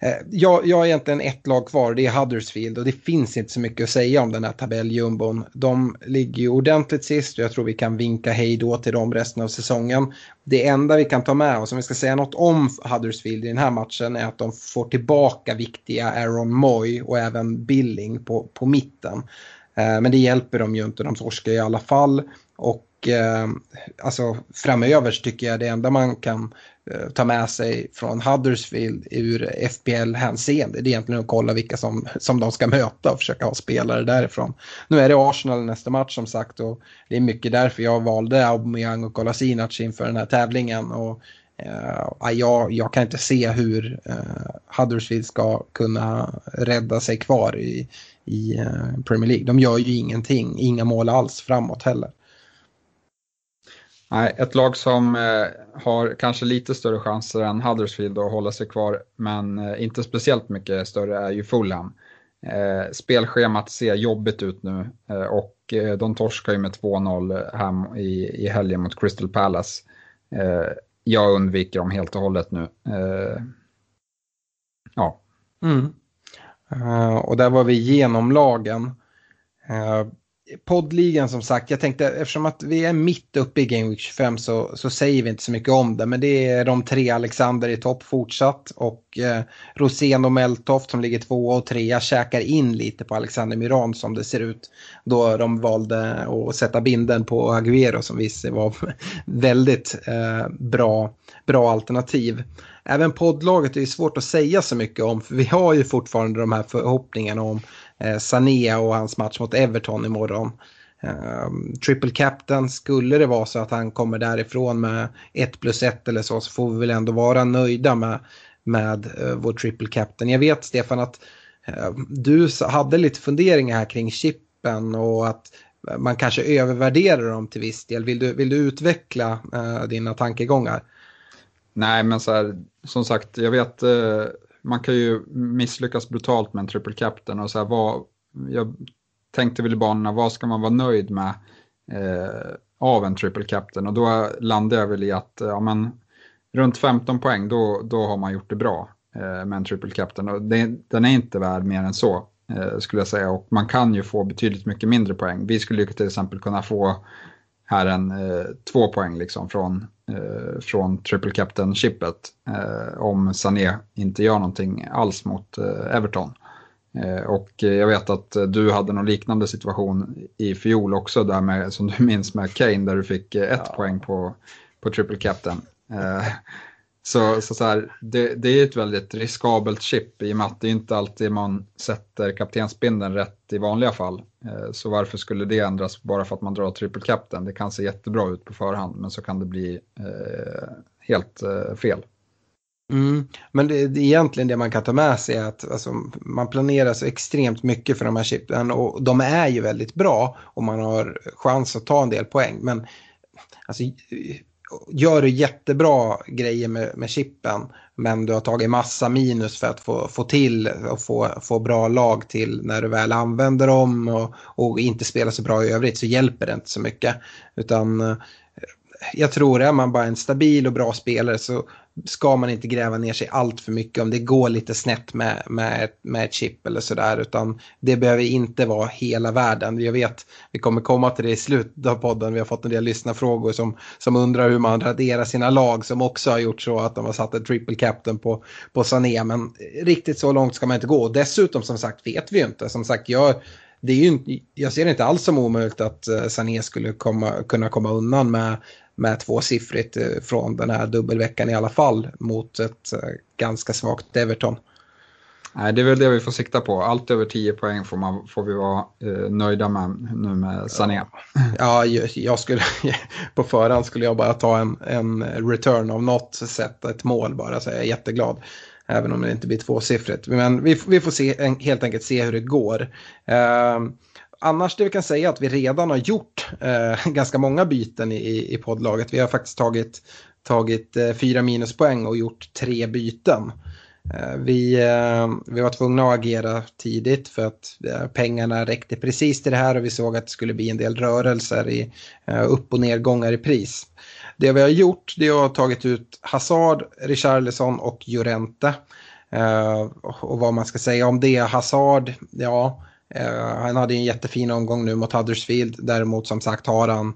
Speaker 3: Eh, jag, jag har egentligen ett lag kvar, det är Huddersfield och det finns inte så mycket att säga om den här tabelljumbon. De ligger ju ordentligt sist och jag tror vi kan vinka hej då till dem resten av säsongen. Det enda vi kan ta med oss, om vi ska säga något om Huddersfield i den här matchen, är att de får tillbaka viktiga Aaron Moy och även Billing på, på mitten. Eh, men det hjälper dem ju inte, de torskar i alla fall. Och eh, alltså framöver tycker jag det enda man kan eh, ta med sig från Huddersfield ur FPL-hänseende det är egentligen att kolla vilka som, som de ska möta och försöka ha spelare därifrån. Nu är det Arsenal nästa match som sagt och det är mycket därför jag valde Aubameyang och Kolasinac inför den här tävlingen. Och, Uh, jag, jag, kan inte se hur uh, Huddersfield ska kunna rädda sig kvar i, i uh, Premier League. De gör ju ingenting, inga mål alls framåt heller.
Speaker 4: Nej, ett lag som eh, har kanske lite större chanser än Huddersfield att hålla sig kvar, men eh, inte speciellt mycket större är ju Fulham. Eh, spelschemat ser jobbigt ut nu och de torskar ju med 2-0 hem i, i helgen mot Crystal Palace jag undviker dem helt och hållet nu. Ja.
Speaker 3: Mm. Uh, och där var vi igenom lagen. Poddligan som sagt, jag tänkte eftersom att vi är mitt uppe i Game Week 25 så, så säger vi inte så mycket om det. Men det är de tre Alexander i topp fortsatt och eh, Rosén och Meltoft som ligger två och trea käkar in lite på Alexander Miran som det ser ut. Då de valde att sätta binden på Aguero som visste var väldigt eh, bra, bra alternativ. Även poddlaget är svårt att säga så mycket om för vi har ju fortfarande de här förhoppningarna om eh, Sané och hans match mot Everton imorgon. Eh, triple captain, skulle det vara så att han kommer därifrån med 1 plus 1 eller så, så får vi väl ändå vara nöjda med, med eh, vår triple captain. Jag vet Stefan att eh, du hade lite funderingar här kring chippen och att eh, man kanske övervärderar dem till viss del. Vill du, vill du utveckla eh, dina tankegångar?
Speaker 4: Nej, men så här, som sagt, jag vet eh, man kan ju misslyckas brutalt med en triple captain och så här, vad, jag tänkte väl i banorna, vad ska man vara nöjd med eh, av en triple captain? Och då landade jag väl i att ja, men, runt 15 poäng då, då har man gjort det bra eh, med en triple captain. Och det, den är inte värd mer än så eh, skulle jag säga. Och man kan ju få betydligt mycket mindre poäng. Vi skulle ju till exempel kunna få här en eh, två poäng liksom från, från triple captain-chippet eh, om Sané inte gör någonting alls mot eh, Everton. Eh, och jag vet att du hade någon liknande situation i fjol också, där med, som du minns med Kane, där du fick ett ja. poäng på, på triple captain. Så, så, så här, det, det, är ett väldigt riskabelt chip i och med att det inte alltid man sätter kaptensbindeln rätt i vanliga fall. Eh, så varför skulle det ändras bara för att man drar triple captain? Det kan se jättebra ut på förhand men så kan det bli eh, helt eh, fel.
Speaker 3: Mm. Men det, det, egentligen det man kan ta med sig är att alltså, man planerar så extremt mycket för de här chippen och de är ju väldigt bra och man har chans att ta en del poäng. Men alltså, gör du jättebra grejer med, med chippen men du har tagit massa minus för att få, få till och få, få bra lag till när du väl använder dem och, och inte spelar så bra i övrigt så hjälper det inte så mycket. Utan eh, jag tror är man bara en stabil och bra spelare så ska man inte gräva ner sig allt för mycket om det går lite snett med, med, med ett chip eller sådär. Utan det behöver inte vara hela världen. Jag vet, vi kommer komma till det i slutet av podden. Vi har fått en del lyssnarfrågor som, som undrar hur man raderar sina lag som också har gjort så att de har satt en triple captain på, på Sané. Men riktigt så långt ska man inte gå. Dessutom som sagt vet vi ju inte. Som sagt, jag det är ju, jag ser det inte alls som omöjligt att eh, Sané skulle komma, kunna komma undan med med tvåsiffrigt eh, från den här dubbelveckan i alla fall mot ett eh, ganska svagt Everton.
Speaker 4: Nej, det är väl det vi får sikta på. Allt över 10 poäng får, man, får vi vara eh, nöjda med nu med Sané.
Speaker 3: Ja, jag skulle, på förhand skulle jag bara ta en, en return av något sätt, ett mål bara, så jag är jätteglad. Även om det inte blir tvåsiffrigt. Men vi, vi får se, helt enkelt se hur det går. Uh, annars det vi kan säga är att vi redan har gjort eh, ganska många byten i, i poddlaget. Vi har faktiskt tagit, tagit eh, fyra minuspoäng och gjort tre byten. Eh, vi, eh, vi var tvungna att agera tidigt för att eh, pengarna räckte precis till det här och vi såg att det skulle bli en del rörelser i eh, upp och nedgångar i pris. Det vi har gjort det är att ha tagit ut Hazard, Richarlison och Jorente. Eh, och vad man ska säga om det, Hazard, ja Eh, han hade en jättefin omgång nu mot Huddersfield. Däremot som sagt har han,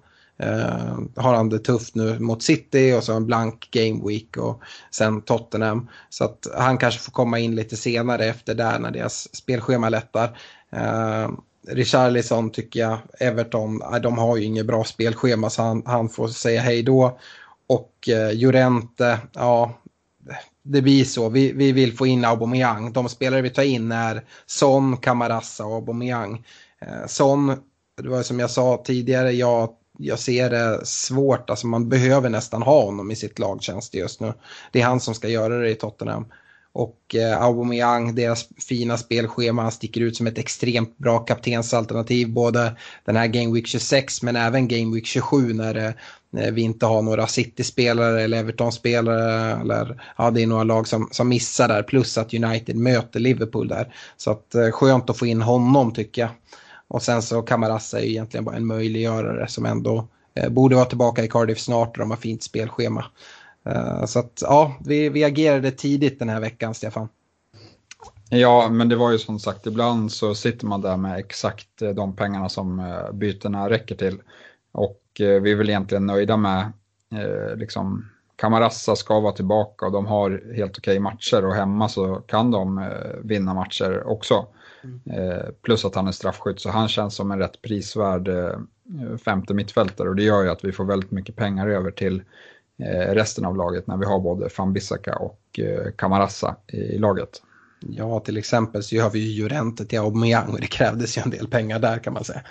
Speaker 3: uh, har han det tufft nu mot City och så en blank game week och sen Tottenham. Så att han kanske får komma in lite senare efter där när deras spelschema lättar. Uh, Richarlison tycker jag, Everton, de har ju inget bra spelschema så han, han får säga hej då. Och uh, Jorente, ja, det blir så. Vi, vi vill få in Aubameyang. De spelare vi tar in är Son, Kamarassa och Aubameyang. Eh, Son, det var som jag sa tidigare, jag, jag ser det svårt. Alltså man behöver nästan ha honom i sitt lag känns det just nu. Det är han som ska göra det i Tottenham. Och eh, Aubameyang, deras fina spelschema, han sticker ut som ett extremt bra kaptensalternativ. Både den här Game Week 26 men även Game Week 27 när, det Eh, vi inte har några City-spelare eller Everton-spelare. Eller, ja, det är några lag som, som missar där. Plus att United möter Liverpool där. Så att, eh, skönt att få in honom tycker jag. Och sen så Kamaras är ju egentligen bara en möjliggörare som ändå eh, borde vara tillbaka i Cardiff snart och de har fint spelschema. Eh, så att ja, vi, vi agerade tidigt den här veckan, Stefan.
Speaker 4: Ja, men det var ju som sagt, ibland så sitter man där med exakt eh, de pengarna som bytena räcker till. Och vi är väl egentligen nöjda med, liksom, Camarassa ska vara tillbaka och de har helt okej matcher och hemma så kan de vinna matcher också. Mm. Plus att han är straffskytt så han känns som en rätt prisvärd femte mittfältare och det gör ju att vi får väldigt mycket pengar över till Eh, resten av laget när vi har både Fambissaka och Camarasa eh, i laget.
Speaker 3: Ja, till exempel så gör vi ju Jurente till Aubameyang och det krävdes ju en del pengar där kan man säga.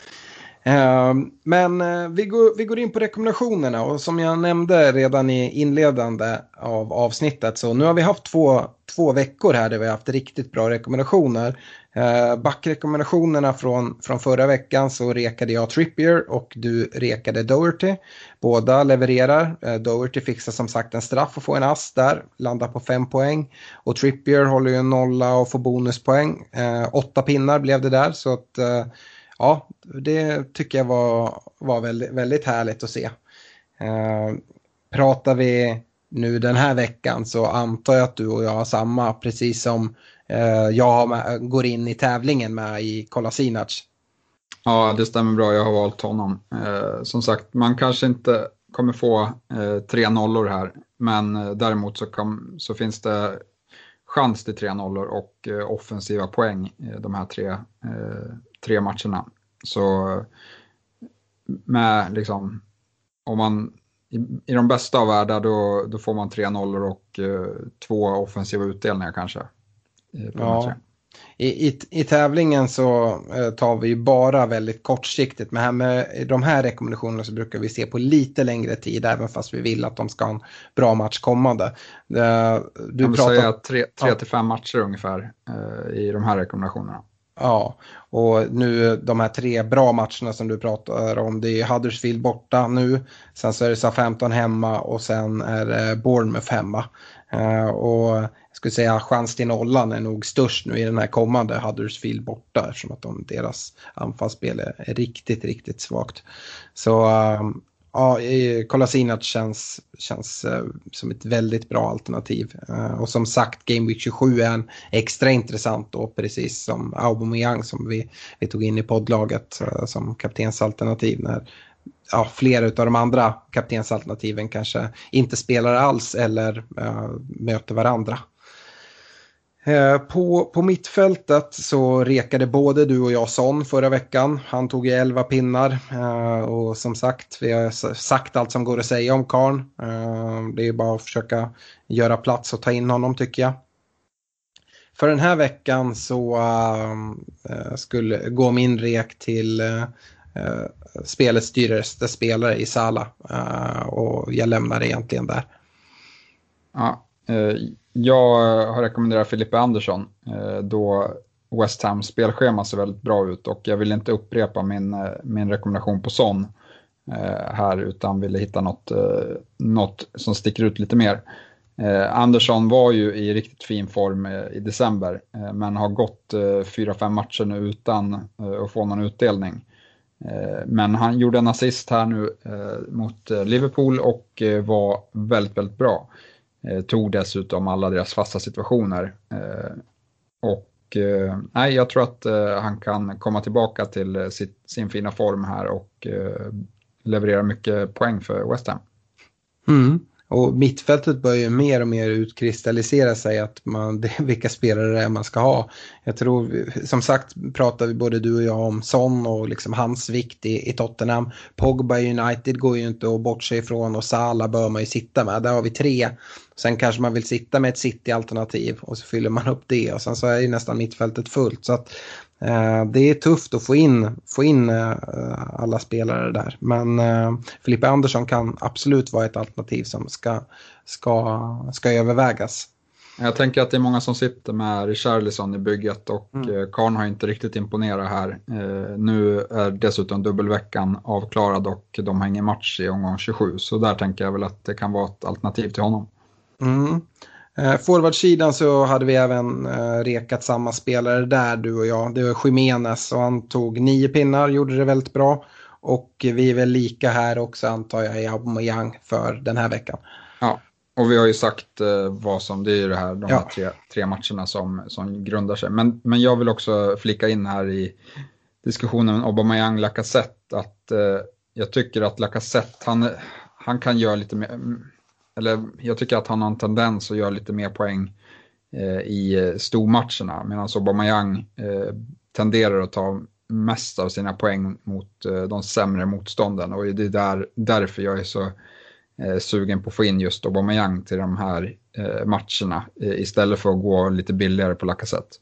Speaker 3: Ehm, men eh, vi går, vi går in på rekommendationerna och som jag nämnde redan i inledande av avsnittet så nu har vi haft två, två veckor här där vi har haft riktigt bra rekommendationer. Eh, backrekommendationerna från, från förra veckan så rekade jag Trippier och du rekade Doherty. Båda levererar. Eh, Doherty fixar som sagt en straff och får en ass där, landar på fem poäng. Och Trippier håller ju en nolla och får bonuspoäng. Eh, åtta pinnar blev det där så att eh, ja, det tycker jag var, var väldigt, väldigt härligt att se. Eh, pratar vi nu den här veckan så antar jag att du och jag har samma, precis som eh, jag med, går in i tävlingen med i Kolasinac.
Speaker 4: Ja, det stämmer bra. Jag har valt honom. Eh, som sagt, man kanske inte kommer få eh, tre nollor här, men eh, däremot så, kom, så, finns det chans till tre nollor och eh, offensiva poäng eh, de här tre, eh, tre matcherna. Så med liksom, om man i, i de bästa av världar då, då får man tre nollor och eh, två offensiva utdelningar kanske.
Speaker 3: ja. I, i, I tävlingen så eh, tar vi ju bara väldigt kortsiktigt. Men här med de här rekommendationerna så brukar vi se på lite längre tid. Även fast vi vill att de ska ha en bra match kommande.
Speaker 4: Eh, du pratar... säga tre, tre ja. till fem matcher ungefär eh, i de här rekommendationerna.
Speaker 3: Ja, och nu de här tre bra matcherna som du pratar om, det är Huddersfield borta nu, sen så är det SA-15 hemma och sen är det Bournemouth hemma. Eh, och jag skulle säga chans till nollan är nog störst nu i den här kommande Huddersfield borta eftersom att de, deras anfallsspel är riktigt, riktigt svagt. Så ehm, ja, Kolasinac känns, känns eh, som ett väldigt bra alternativ. Eh, och som sagt, Game Week 27 är en extra intressant då, precis som Aubameyang som vi, vi tog in i poddlaget eh, som kaptensalternativ när ja, flera av de andra kaptensalternativen kanske inte spelar alls eller möter varandra. Eh, på, på mittfältet så rekade både du och jag Son förra veckan. Han tog ju 11 pinnar eh, och som sagt, vi har sagt allt som går att säga om Karn. Eh, det är bara att försöka göra plats och ta in honom tycker jag. För den här veckan så eh, eh, skulle gå min rek till spelets dyraste spelare i Sala och jag lämnar det egentligen där.
Speaker 4: Ja, jag eh, har rekommenderat Filippa Andersson eh, då West Hams spelschema ser väldigt bra ut och jag vill inte upprepa min, eh, min rekommendation på Son här utan ville hitta något, något som sticker ut lite mer. Andersson var ju i riktigt fin form i december men har gått 4-5 matcher nu utan att få någon utdelning. Men han gjorde en assist här nu mot Liverpool och var väldigt, väldigt bra. Eh, tog dessutom alla deras fasta situationer. Eh, och eh, nej, jag tror att eh, han kan komma tillbaka till eh, sitt, sin fina form här och eh, leverera mycket poäng för West Ham.
Speaker 3: Mm. Och mittfältet börjar mer och mer utkristallisera sig att man, det vilka spelare det är man ska ha. Jag tror, som sagt pratar vi både du och jag om Son och liksom hans vikt i, i Tottenham. Pogba United går ju inte att bortse ifrån och Salah bör man ju sitta med. Där har vi tre. Sen kanske man vill sitta med ett City-alternativ och så fyller man upp det och sen så är ju nästan mittfältet fullt. Så att det är tufft att få in, få in eh, alla spelare där. Men eh, Filippa Andersson kan absolut vara ett alternativ som ska, ska, ska övervägas.
Speaker 4: Jag tänker att det är många som sitter med Richarlison i bygget och mm. Karn har inte riktigt imponerat här. Nu är dessutom dubbelveckan avklarad och de har ingen match i omgång 27 så där tänker jag väl att det kan vara ett alternativ till honom.
Speaker 3: Mm. Eh, Forwardsidan så hade vi även eh, rekat samma spelare där, du och jag. Det var Jiménez och han tog nio pinnar, gjorde det väldigt bra. Och vi är väl lika här också antar jag i Aubameyang för den här veckan.
Speaker 4: Ja, och vi har ju sagt eh, vad som, det är ju det här, de ja. här tre, tre matcherna som, som grundar sig. Men, men jag vill också flika in här i diskussionen om Aubameyang Lacazette att eh, jag tycker att Lacazette, han, han kan göra lite mer eller jag tycker att han har en tendens att göra lite mer poäng eh, i eh, stormatcherna medan Aubameyang eh, tenderar att ta mest av sina poäng mot eh, de sämre motstånden och det är där, därför jag är så eh, sugen på att få in just Aubameyang till de här eh, matcherna eh, istället för att gå lite billigare på Lacazette.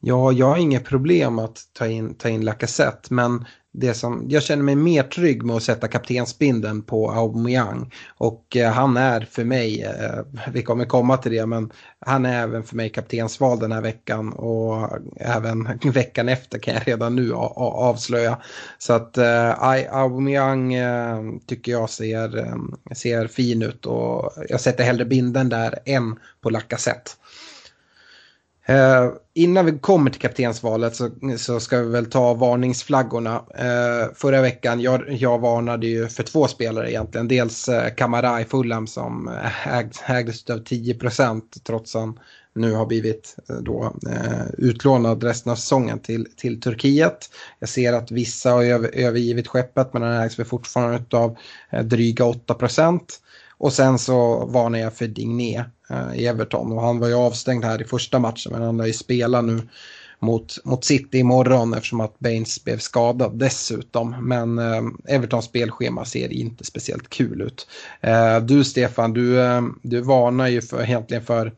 Speaker 3: Ja, jag har inga problem att ta in, ta in Lacazette men det som, jag känner mig mer trygg med att sätta kaptensbindeln på Aubameyang. Och eh, han är för mig, eh, vi kommer komma till det, men han är även för mig kaptensval den här veckan. Och även veckan efter kan jag redan nu avslöja. Så att eh, Aubameyang eh, tycker jag ser, eh, ser fin ut och jag sätter hellre binden där än på Lacazette. Eh, innan vi kommer till kaptensvalet så, så ska vi väl ta varningsflaggorna. Eh, förra veckan, jag, jag varnade ju för två spelare egentligen. Dels eh, Kamara i Fulham som eh, äg, ägdes av 10 trots att han nu har blivit eh, då, eh, utlånad resten av säsongen till, till Turkiet. Jag ser att vissa har över, övergivit skeppet men den ägs väl fortfarande av eh, dryga 8 och sen så varnar jag för Digné eh, i Everton och han var ju avstängd här i första matchen men han lär ju spela nu mot, mot City imorgon eftersom att Baines blev skadad dessutom. Men eh, Evertons spelschema ser inte speciellt kul ut. Eh, du Stefan, du, eh, du varnar ju för, egentligen för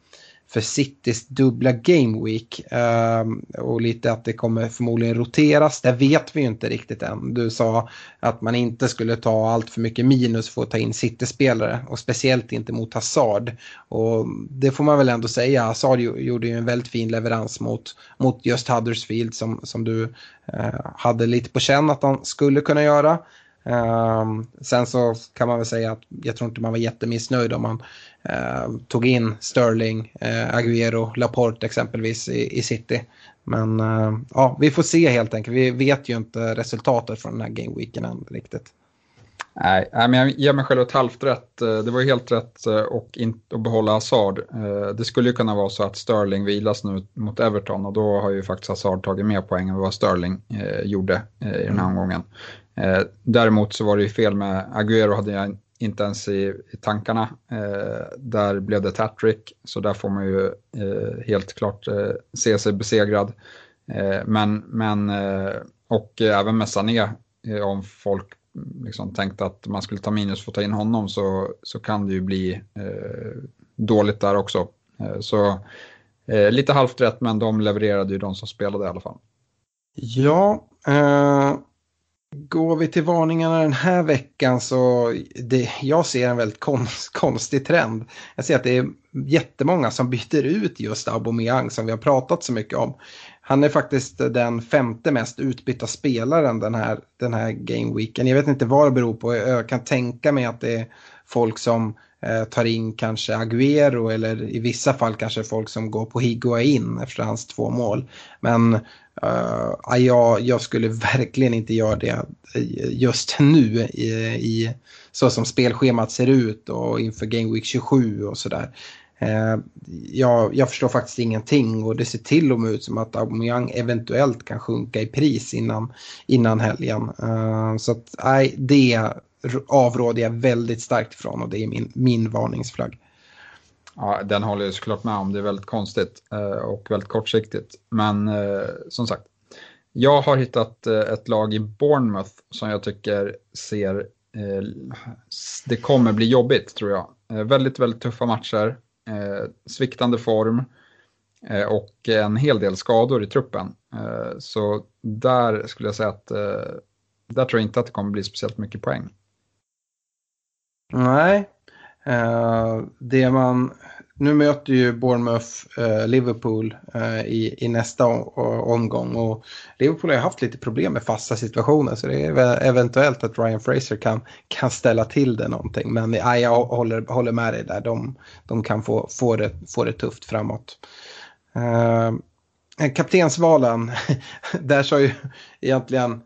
Speaker 3: för Citys dubbla Game Week. Ehm, och lite att det kommer förmodligen roteras. Det vet vi ju inte riktigt än. Du sa att man inte skulle ta allt för mycket minus för att ta in City-spelare. Och speciellt inte mot Hazard. Och det får man väl ändå säga. Hazard gjorde ju en väldigt fin leverans mot, mot just Huddersfield som, som du eh, hade lite på känn att han skulle kunna göra. Um, sen så kan man väl säga att jag tror inte man var jättemissnöjd om man uh, tog in Sterling, uh, Aguero, Laporte exempelvis i, i City. Men uh, ja, vi får se helt enkelt. Vi vet ju inte resultatet från den här gameweeken än riktigt.
Speaker 4: Nej, men jag ger mig själv ett halvt rätt. Det var ju helt rätt och att behålla Hazard. Det skulle ju kunna vara så att Sterling vilas nu mot Everton och då har ju faktiskt Hazard tagit mer poäng än vad Sterling gjorde i den här omgången. Eh, däremot så var det ju fel med Aguero hade jag inte ens i, i tankarna. Eh, där blev det hattrick så där får man ju eh, helt klart eh, se sig besegrad. Eh, men, men eh, och även med Sané, eh, om folk mm, liksom tänkte att man skulle ta minus för att ta in honom så, så kan det ju bli eh, dåligt där också. Eh, så lite halvt rätt men de levererade ju de som spelade i alla fall.
Speaker 3: Ja, Går vi till varningarna den här veckan så det, jag ser en väldigt konst, konstig trend. Jag ser att det är jättemånga som byter ut just Aubameyang som vi har pratat så mycket om. Han är faktiskt den femte mest utbytta spelaren den här, den här gameweeken. Jag vet inte vad det beror på. Jag kan tänka mig att det är folk som eh, tar in kanske Aguero eller i vissa fall kanske folk som går på Higuain efter hans två mål. Men Uh, jag, jag, skulle verkligen inte göra det just nu i, i, så som spelschemat ser ut och inför Game Week 27 och sådär. Uh, jag, jag, förstår faktiskt ingenting och det ser till och med ut som att Aubameyang eventuellt kan sjunka i pris innan, innan helgen. Uh, så att nej, det avråder jag väldigt starkt ifrån och det är min, min varningsflagg.
Speaker 4: Ja, den håller jag såklart med om. Det är väldigt konstigt eh, och väldigt kortsiktigt. Men eh, som sagt, jag har hittat eh, ett lag i Bournemouth som jag tycker ser... Det kommer bli jobbigt tror jag. Väldigt, väldigt tuffa matcher, sviktande form och en hel del skador i truppen. Så där skulle jag säga att där tror jag inte att det kommer bli speciellt mycket poäng.
Speaker 3: Nej, Eh, det man, nu möter ju Bournemouth eh, Liverpool eh, i, i nästa omgång och Liverpool har haft lite problem med fasta situationer så det är eventuellt att Ryan Fraser kan, kan ställa till det någonting. Men ja, jag håller, håller med dig där, de, de kan få, få, det, få det tufft framåt. kaptensvalen, där sa ju egentligen,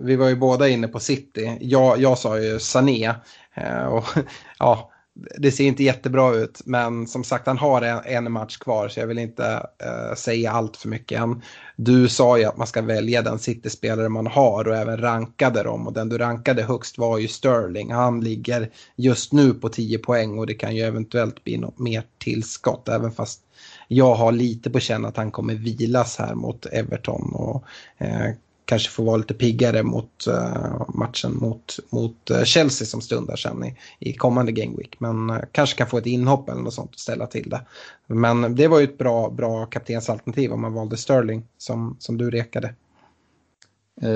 Speaker 3: vi var ju båda inne på City, jag, jag sa ju Sané. Eh, och, ja, det ser inte jättebra ut, men som sagt han har en, en match kvar så jag vill inte eh, säga allt för mycket än. Du sa ju att man ska välja den City-spelare man har och även rankade dem och den du rankade högst var ju Sterling. Han ligger just nu på 10 poäng och det kan ju eventuellt bli något mer tillskott även fast jag har lite på känn att han kommer vilas här mot Everton och eh, kanske får vara lite piggare mot uh, matchen mot, mot uh, Chelsea som stundar sen i, i kommande Game Week. Men uh, kanske kan få ett inhopp eller något sånt och ställa till det. Men det var ju ett bra, bra kaptensalternativ om man valde Sterling som, som du rekade.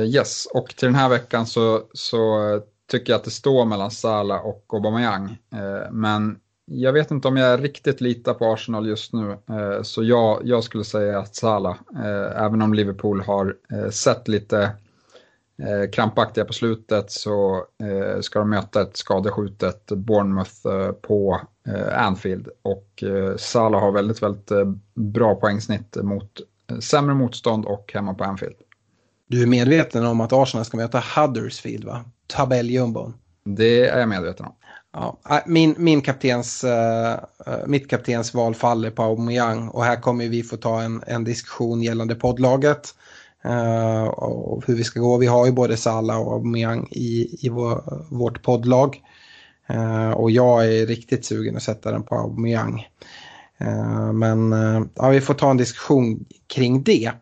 Speaker 4: yes, och till den här veckan så, så tycker jag att det står mellan Salah och Aubameyang. men jag vet inte om jag riktigt litar på Arsenal just nu, eh, så jag, jag skulle säga att Salah, eh, även om Liverpool har eh, sett lite krampaktiga på slutet så ska de möta ett skadeskjutet Bournemouth på Anfield. Och Salah har väldigt, väldigt bra poängsnitt mot sämre motstånd och hemma på Anfield.
Speaker 3: Du är medveten om att Arsenal ska möta Huddersfield, va? Tabelljumbon.
Speaker 4: Det är jag medveten om.
Speaker 3: Ja, äh, min, min kaptens, uh, mitt kaptens val faller på Aubameyang och här kommer vi få ta en, en diskussion gällande poddlaget. Uh, och hur vi ska gå. Vi har ju både Salah och Aubameyang i, i vår, vårt poddlag. Uh, och jag är riktigt sugen att sätta den på Aubameyang. men ja, vi får ta en diskussion kring det.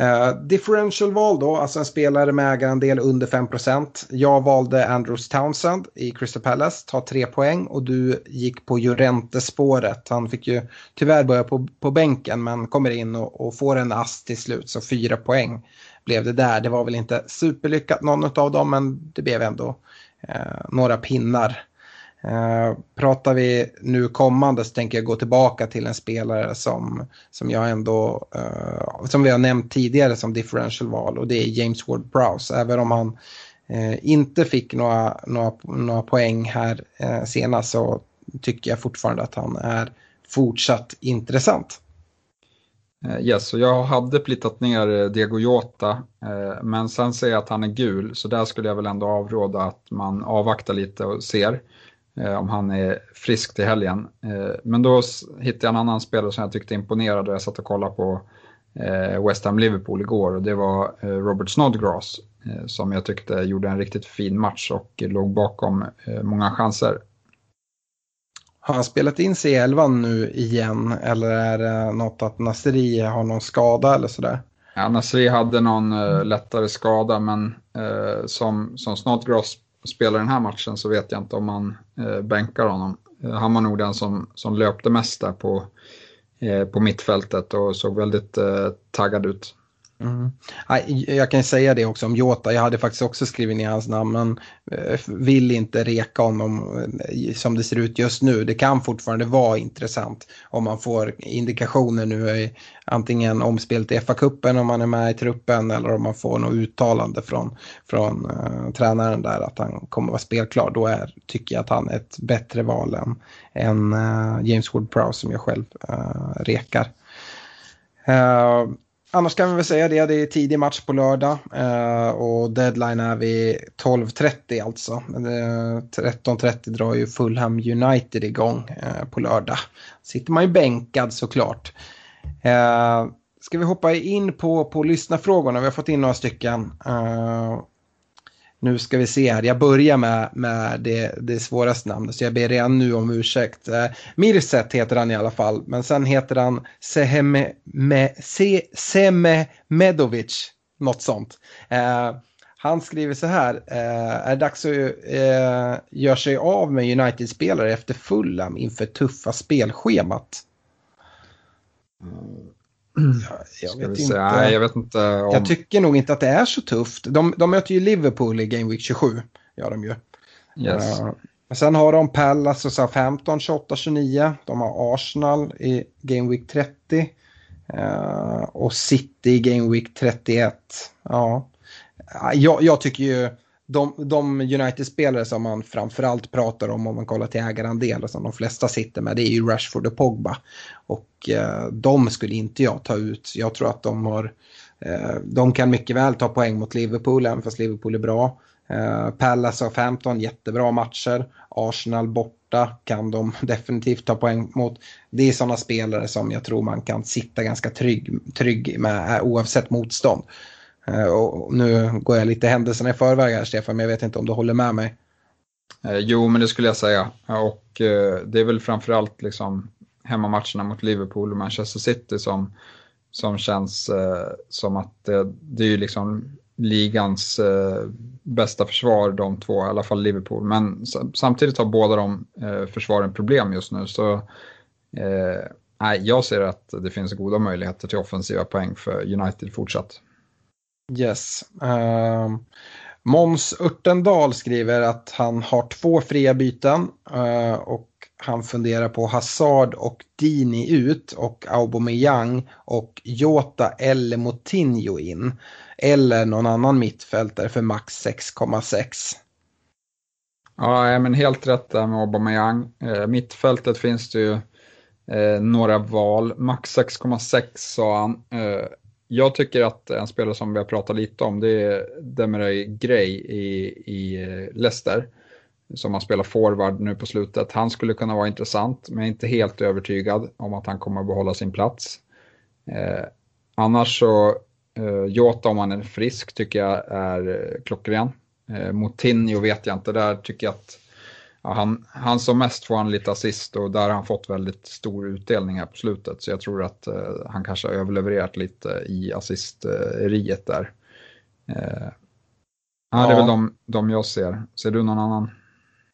Speaker 3: Eh, uh, differential val då, alltså en spelare med ägarandel under 5%. Jag valde Andrews Townsend i Crystal Palace, tar 3 poäng och du gick på Jurente-spåret. Han fick ju tyvärr börja på, på bänken men kommer in och, och får en ass till slut, så 4 poäng blev det där. Det var väl inte superlyckat någon av dem men det blev ändå uh, några pinnar. Uh, pratar vi nu kommande så tänker jag gå tillbaka till en spelare som, som jag ändå, uh, som vi har nämnt tidigare som differential val och det är James Ward-Prowse. Även om han uh, inte fick några, några, några poäng här senast så tycker jag fortfarande att han är fortsatt intressant.
Speaker 4: Yes, och jag hade plittat ner Diego Jota, men sen ser jag att han är gul, så där skulle jag väl ändå avråda att man avvaktar lite och ser. Eh, om han är frisk till helgen. Eh, men då hittade jag en annan spelare som jag tyckte imponerade. Jag satt och kollade på eh, West Ham Liverpool igår och det var Robert Snodgrass som jag tyckte gjorde en riktigt fin match och låg bakom många chanser.
Speaker 3: Har han spelat in sig i elvan nu igen eller är det något att Nasri har någon skada eller sådär?
Speaker 4: Ja, Nasri hade någon lättare skada men som, som Snodgrass spelar den här matchen så vet jag inte om man eh, bänkar honom. Eh, han var nog den som, som löpte mest där på, eh, på mittfältet och såg väldigt eh, taggad ut.
Speaker 3: Mm. Jag kan säga det också om Jota, jag hade faktiskt också skrivit ner hans namn men eh, vill inte reka honom eh, som det ser ut just nu. Det kan fortfarande vara intressant om man får indikationer nu antingen omspelet i FA-cupen om man är med i truppen eller om man får något uttalande från, från uh, tränaren där att han kommer vara spelklar. Då är, tycker jag att han är ett bättre val än, än uh, James Wood-Prowse som jag själv uh, rekar. Uh, Annars kan vi väl säga det, det är tidig match på lördag eh, och deadline är vid 12.30 alltså. 13.30 eh, drar ju Fulham United igång eh, på lördag. Sitter man ju bänkad såklart. Ska vi hoppa in på, på lyssnarfrågorna? Vi har fått in några stycken nu ska vi se här, jag börjar med, med det, det svåraste namnet så jag ber redan nu om ursäkt. Eh, Mirset heter han i alla fall, men sen heter han Seheme, me, Se, något sånt. Eh, han skriver så här, eh, är det dags att eh, göra sig av med United-spelare efter Fulham inför tuffa spelschemat?
Speaker 4: Mm. Jag, jag vet inte. Nej, jag vet inte om...
Speaker 3: Jag tycker nog inte att det är så tufft. De, de möter ju Liverpool i Game Week 27. Gör de ju.
Speaker 4: Yes. Uh,
Speaker 3: sen har de Pallas och Southampton 28-29. De har Arsenal i Game Week 30. Uh, eh, och City i Game Week 31. Ja. Jag, jag tycker ju de, de United-spelare som man framförallt pratar om om man kollar till ägarandel och som de flesta sitter med det är ju Rashford och Pogba. Och eh, de skulle inte jag ta ut. Jag tror att de har eh, de kan mycket väl ta poäng mot Liverpool även fast Liverpool är bra. Eh, Palace och 15 jättebra matcher. Arsenal borta kan de definitivt ta poäng mot. Det är sådana spelare som jag tror man kan sitta ganska trygg, trygg med eh, oavsett motstånd. Eh, och nu går jag lite händelserna i förväg här Stefan, men jag vet inte om du håller med mig.
Speaker 4: Eh, jo, men det skulle jag säga. Och eh, det är väl framförallt liksom hemmamatcherna mot Liverpool och Manchester City som, som känns som att det, är ju liksom ligans bästa försvar de två, i alla fall Liverpool. Men samtidigt har båda de försvaren problem just nu. Så eh, jag ser att det finns goda möjligheter till offensiva poäng för United fortsatt.
Speaker 3: Yes. Uh, Måns Örtendal skriver att han har två fria byten uh, och han funderar på Hazard och Dini ut och Aubameyang och Jota eller Moutinho in. Eller någon annan mittfältare för max 6,6.
Speaker 4: Ja, men helt rätt där med Aubameyang. Eh, mittfältet finns det ju eh, några val. Max 6,6 sa han. Eh, jag tycker att en spelare som vi har pratat lite om det är Demirey Gray i, i eh, Leicester. Som har spelat forward nu på slutet. Han skulle kunna vara intressant men jag är inte helt övertygad om att han kommer att behålla sin plats. Eh, annars så, eh, Jota om han är frisk tycker jag är eh, klockren. Eh, Moutinho vet jag inte, där tycker jag att ja, han, han som mest får han lite assist och där har han fått väldigt stor utdelning här på slutet. Så jag tror att eh, han kanske har överlevererat lite i assisteriet där. Eh, ja, det är väl de, de jag ser. Ser du någon annan?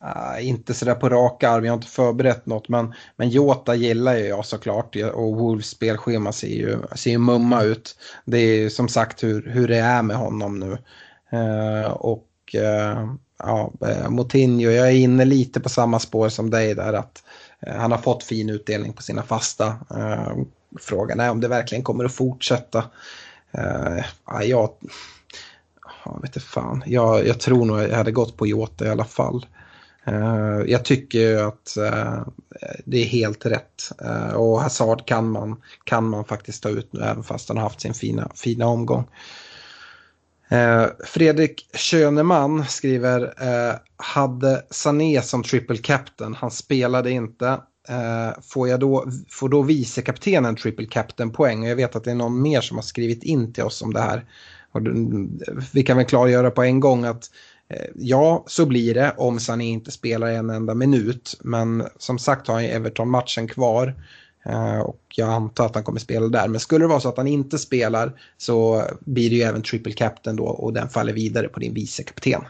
Speaker 3: Uh, inte sådär på rak arm, jag har inte förberett något. Men, men Jota gillar ju jag såklart. Och Wolves spelschema ser ju, ser ju mumma ut. Det är ju som sagt hur, hur det är med honom nu. Uh, och uh, ja, eh, Moutinho, jag är inne lite på samma spår som dig där att eh, han har fått fin utdelning på sina fasta. Eh, frågan är om det verkligen kommer att fortsätta. Ja, jag, jag vet inte fan, jag, jag tror nog jag hade gått på Jota i alla fall. Jag tycker att det är helt rätt och Hazard kan man, kan man faktiskt ta ut nu även fast han har haft sin fina, fina omgång. Eh, Fredrik Schöneman skriver, eh, hade Sané som triple captain, han spelade inte. Eh, får, jag då, får då vicekaptenen triple captain poäng? Och jag vet att det är någon mer som har skrivit in till oss om det här. Och vi kan väl klargöra på en gång att eh, ja, så blir det om Sané inte spelar en enda minut. Men som sagt har han Everton-matchen kvar. Eh, och jag antar att han kommer spela där. Men skulle det vara så att han inte spelar så blir det ju även triple captain då och den faller vidare på din vicekapten.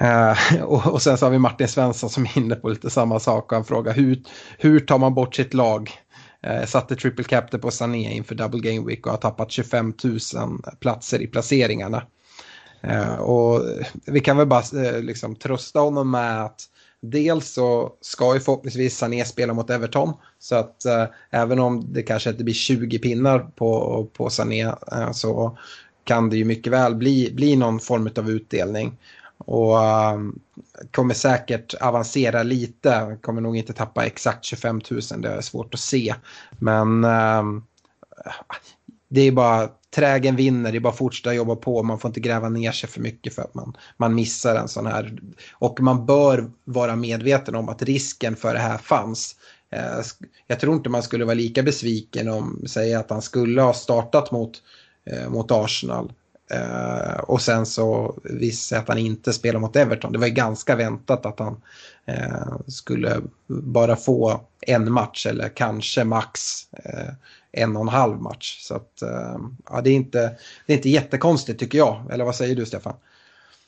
Speaker 3: Uh, och, och, sen så har vi Martin Svensson som är inne på lite samma sak och han frågar hur, hur tar man bort sitt lag? Uh, satte triple captain på Sané inför double game week och har tappat 25 000 platser i placeringarna. Uh, och vi kan väl bara liksom trösta honom med att Dels så ska ju förhoppningsvis Sané spela mot Everton. Så att eh, även om det kanske inte blir 20 pinnar på, på Sané eh, så kan det ju mycket väl bli, bli någon form av utdelning. Och eh, kommer säkert avancera lite, kommer nog inte tappa exakt 25 000, det är svårt att se. Men eh, det är bara trägen vinner, det är bara att fortsätta jobba på. Man får inte gräva ner sig för mycket för att man, man missar en sån här. Och man bör vara medveten om att risken för det här fanns. Eh, jag tror inte man skulle vara lika besviken om, säg att han skulle ha startat mot, eh, mot Arsenal. Eh, och sen så visste att han inte spelar mot Everton. Det var ju ganska väntat att han skulle bara få en match eller kanske max en och en halv match. Så att, eh, ja, det, är inte, det är inte jättekonstigt tycker jag. Eller vad säger du Stefan?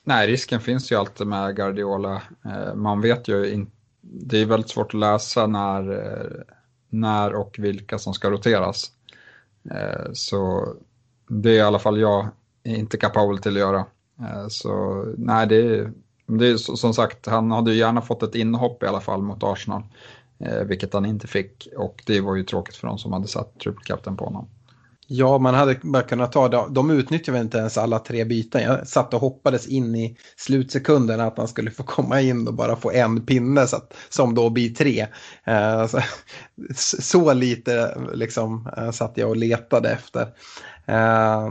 Speaker 4: Nej, risken finns ju alltid med Guardiola. Eh, man vet ju inte, det är väldigt svårt att läsa när, eh, när och vilka som ska roteras. Så det är i alla fall jag inte kapabel till att göra. Så nej, det är, det är som sagt, han hade ju gärna fått ett inhopp i alla fall mot Arsenal. Eh, vilket han inte fick och det var ju tråkigt för de som hade satt triple captain på honom.
Speaker 3: Ja, man hade bara kunnat ta det. De utnyttjade väl inte ens alla tre byten. Jag satt och hoppades in i slutsekunden att han skulle få komma in och bara få en pinne så att, som då blir tre. Eh, så, så, lite liksom eh, satt jag och letade efter. Eh,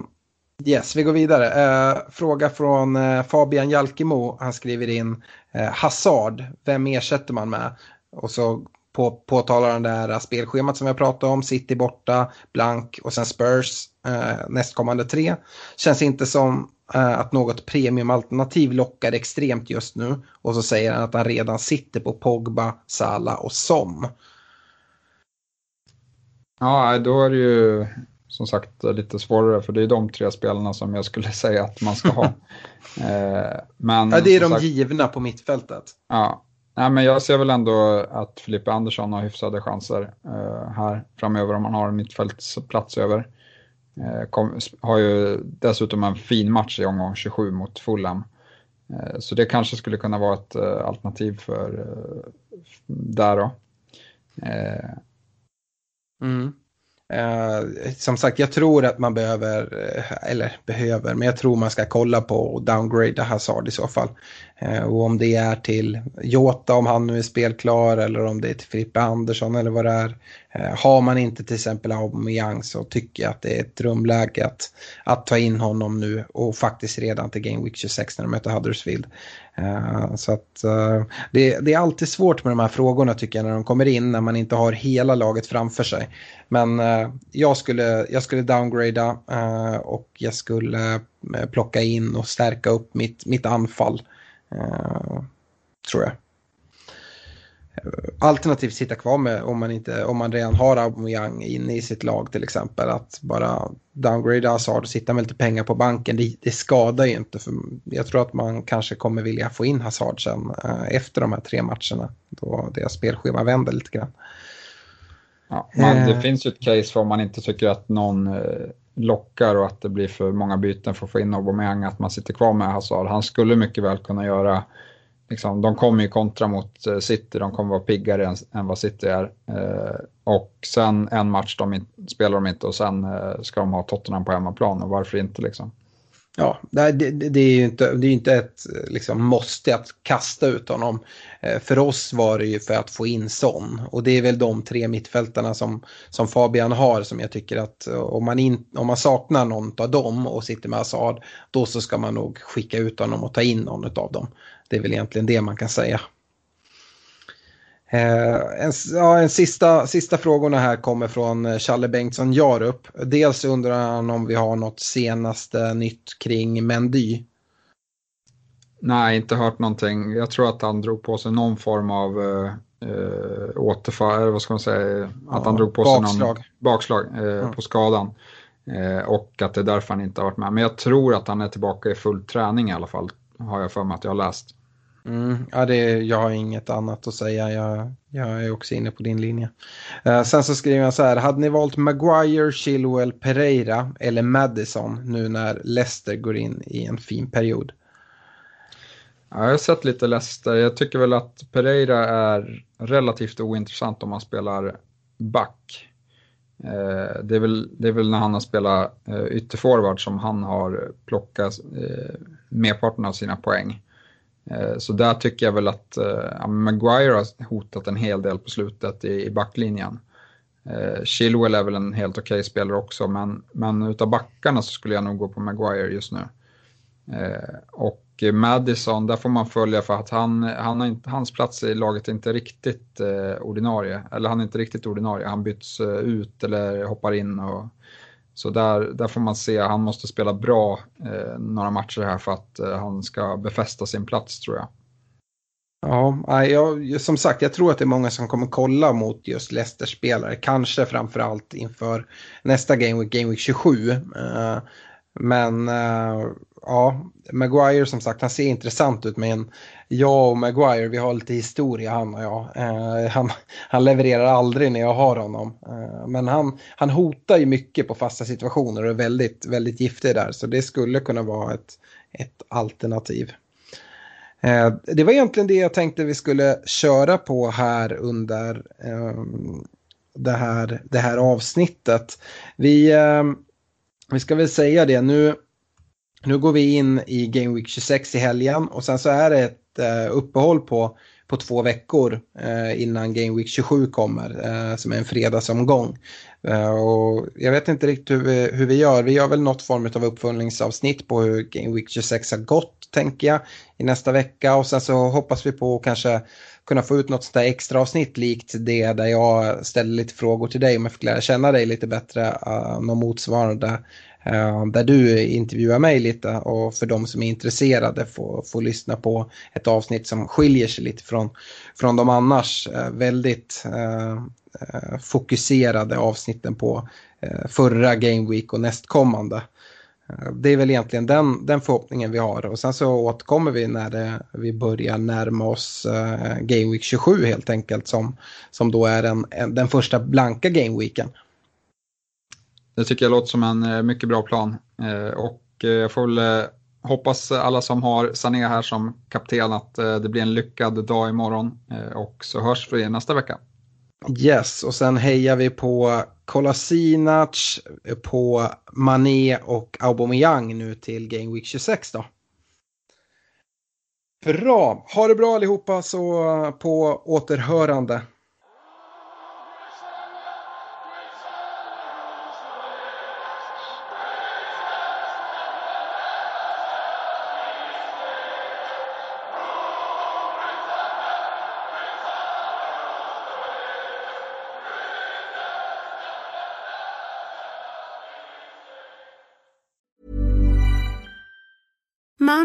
Speaker 3: yes, vi går vidare. Eh, fråga från eh, Fabian Jalkemo. Han skriver in eh, Hazard. Vem ersätter man med? Och så på, påtalar den där spelschemat som jag pratade om. City borta, blank och sen Spurs eh, nästkommande tre. Känns inte som eh, att något premiumalternativ lockar extremt just nu. Och så säger han att han redan sitter på Pogba, Sala och Som.
Speaker 4: Ja, då är det ju som sagt lite svårare för det är de tre spelarna som jag skulle säga att man ska ha.
Speaker 3: eh, men, ja, det är de sagt, givna på mittfältet.
Speaker 4: Ja, Nej, men jag ser väl ändå att Filippe Andersson har hyfsade chanser eh, här framöver om han har en mittfältsplats över. Eh, kom, har ju dessutom en fin match i omgång 27 mot Fulham. Eh, så det kanske skulle kunna vara ett eh, alternativ för, eh, där då. Eh.
Speaker 3: Mm. Eh, som sagt, jag tror att man behöver, eller behöver, men jag tror man ska kolla på och downgrade Hazard i så fall. Eh, och om det är till Jota om han nu är spelklar eller om det är till Frippe Andersson eller vad det är. Eh, har man inte till exempel Aubameyang så tycker jag att det är ett drömläge att, att ta in honom nu och faktiskt redan till Game Week 26 när de möter Huddersfield. Eh, så att det, det, är alltid svårt med de här frågorna tycker jag när de kommer in när man inte har hela laget framför sig. Men jag, skulle, jag skulle downgrada och jag skulle plocka in och stärka upp mitt, mitt anfall tror jag. Alternativt sitta kvar med om man, inte, om man redan har Aubameyang inne i sitt lag till exempel. Att bara downgrade Hazard och sitta med lite pengar på banken. Det, det, skadar ju inte. För jag tror att man kanske kommer vilja få in Hazard sen eh, efter de här tre matcherna. Då deras spelschema vänder lite grann.
Speaker 4: Ja, man, det eh. finns ju ett case för om man inte tycker att någon eh, lockar och att det blir för många byten för att få in Aubameyang att man sitter kvar med Hazard. Han skulle mycket väl kunna göra liksom, de kommer ju kontra mot eh, City, de kommer vara piggare än, än vad City är. Eh, och sen en match de in, spelar de inte och sen eh, ska de ha Tottenham på hemmaplan och varför inte liksom.
Speaker 3: Ja, det, det, det, är ju inte, det är inte ett liksom, måste att kasta ut honom. Eh, för oss var det ju för att få in Son. Och det är väl de tre mittfältarna som, som Fabian har som jag tycker att eh, om man, in, om man saknar någon av dem och sitter med Assad, då så ska man nog skicka ut honom och ta in någon av dem. Det är väl egentligen det man kan säga. Eh, en, ja, en sista, sista frågorna här kommer från eh, Challe Bengtsson Jarup. Dels undrar han om vi har något senaste nytt kring Mendy.
Speaker 4: Nej, inte hört någonting. Jag tror att han drog på sig någon form av eh, eh återfall, vad ska man säga, att ja, han drog på bakslag. sig någon bakslag eh, ja. på skadan. Eh, och att det är därför han inte har varit med. Men jag tror att han är tillbaka i full träning i alla fall, har jag för mig att jag har läst.
Speaker 3: Mm, ja, det, jag har inget annat att säga. Jag, jag är också inne på din linje. Uh, sen så skriver jag så här. Hade ni valt Maguire, Chilwell, Pereira eller Madison nu när Leicester går in i en fin period?
Speaker 4: Ja, jag har sett lite Leicester. Jag tycker väl att Pereira är relativt ointressant om man spelar back. Uh, det, är väl, det är väl när han har spelat uh, ytterforward som han har plockat uh, merparten av sina poäng. Eh, så där tycker jag väl att eh, Maguire har hotat en hel del på slutet i, i backlinjen. Uh, Chilwell är väl en helt okej okay spelare också, men, men utav backarna så skulle jag nog gå på Maguire just nu. Och Madison, där får man följa för att han, han har inte, hans plats i laget är inte riktigt ordinarie. Eller han är inte riktigt ordinarie, han byts ut eller hoppar in. Och, så där, där får man se, han måste spela bra eh, några matcher här för att eh, han ska befästa sin plats tror jag.
Speaker 3: Ja, jag, som sagt, jag tror att det är många som kommer kolla mot just Leicester-spelare, Kanske framförallt inför nästa Game Week, Game Week 27. Eh, men eh, ja, Maguire som sagt, han ser intressant ut med en jag och Maguire, vi har lite historia han och jag. Eh, han, han levererar aldrig när jag har honom. Eh, men han, han hotar ju mycket på fasta situationer och är väldigt, väldigt giftig där. Så det skulle kunna vara ett, ett alternativ. Eh, det var egentligen det jag tänkte vi skulle köra på här under ehm, det, här, det här avsnittet. Vi, ehm, vi ska väl säga det nu. Nu går vi in i Game Week 26 i helgen och sen så är det ett uppehåll på, på två veckor eh, innan Game Week 27 kommer, eh, som är en fredagsomgång. Eh, och jag vet inte riktigt hur vi, hur vi gör. Vi gör väl något form av uppföljningsavsnitt på hur Game Week 26 har gått, tänker jag, i nästa vecka. Och sen så hoppas vi på att kanske kunna få ut något sånt där extra avsnitt likt det där jag ställer lite frågor till dig om jag fick lära känna dig lite bättre. Uh, något motsvarande Eh, där du intervjuar mig lite och för de som är intresserade får, får lyssna på ett avsnitt som skiljer sig lite från, från de annars eh, väldigt eh, eh, fokuserade avsnitten på förra Game Week och nästkommande. Det är väl egentligen den, den förhoppningen vi har och sen så återkommer vi när det, vi börjar närma oss Game Week 27 helt enkelt som, som då är en, en, den första blanka Game Weeken.
Speaker 4: Det tycker jag låter som en eh, mycket bra plan. Eh, och eh, jag får väl hoppas alla som har Sané här som kapten att det blir en lyckad dag imorgon och så hörs vi nästa vecka.
Speaker 3: Yes, och sen hejar vi på Kolasinac, på Mané och Aubameyang nu till Game Week 26 då. Bra, ha det bra allihopa så på återhörande.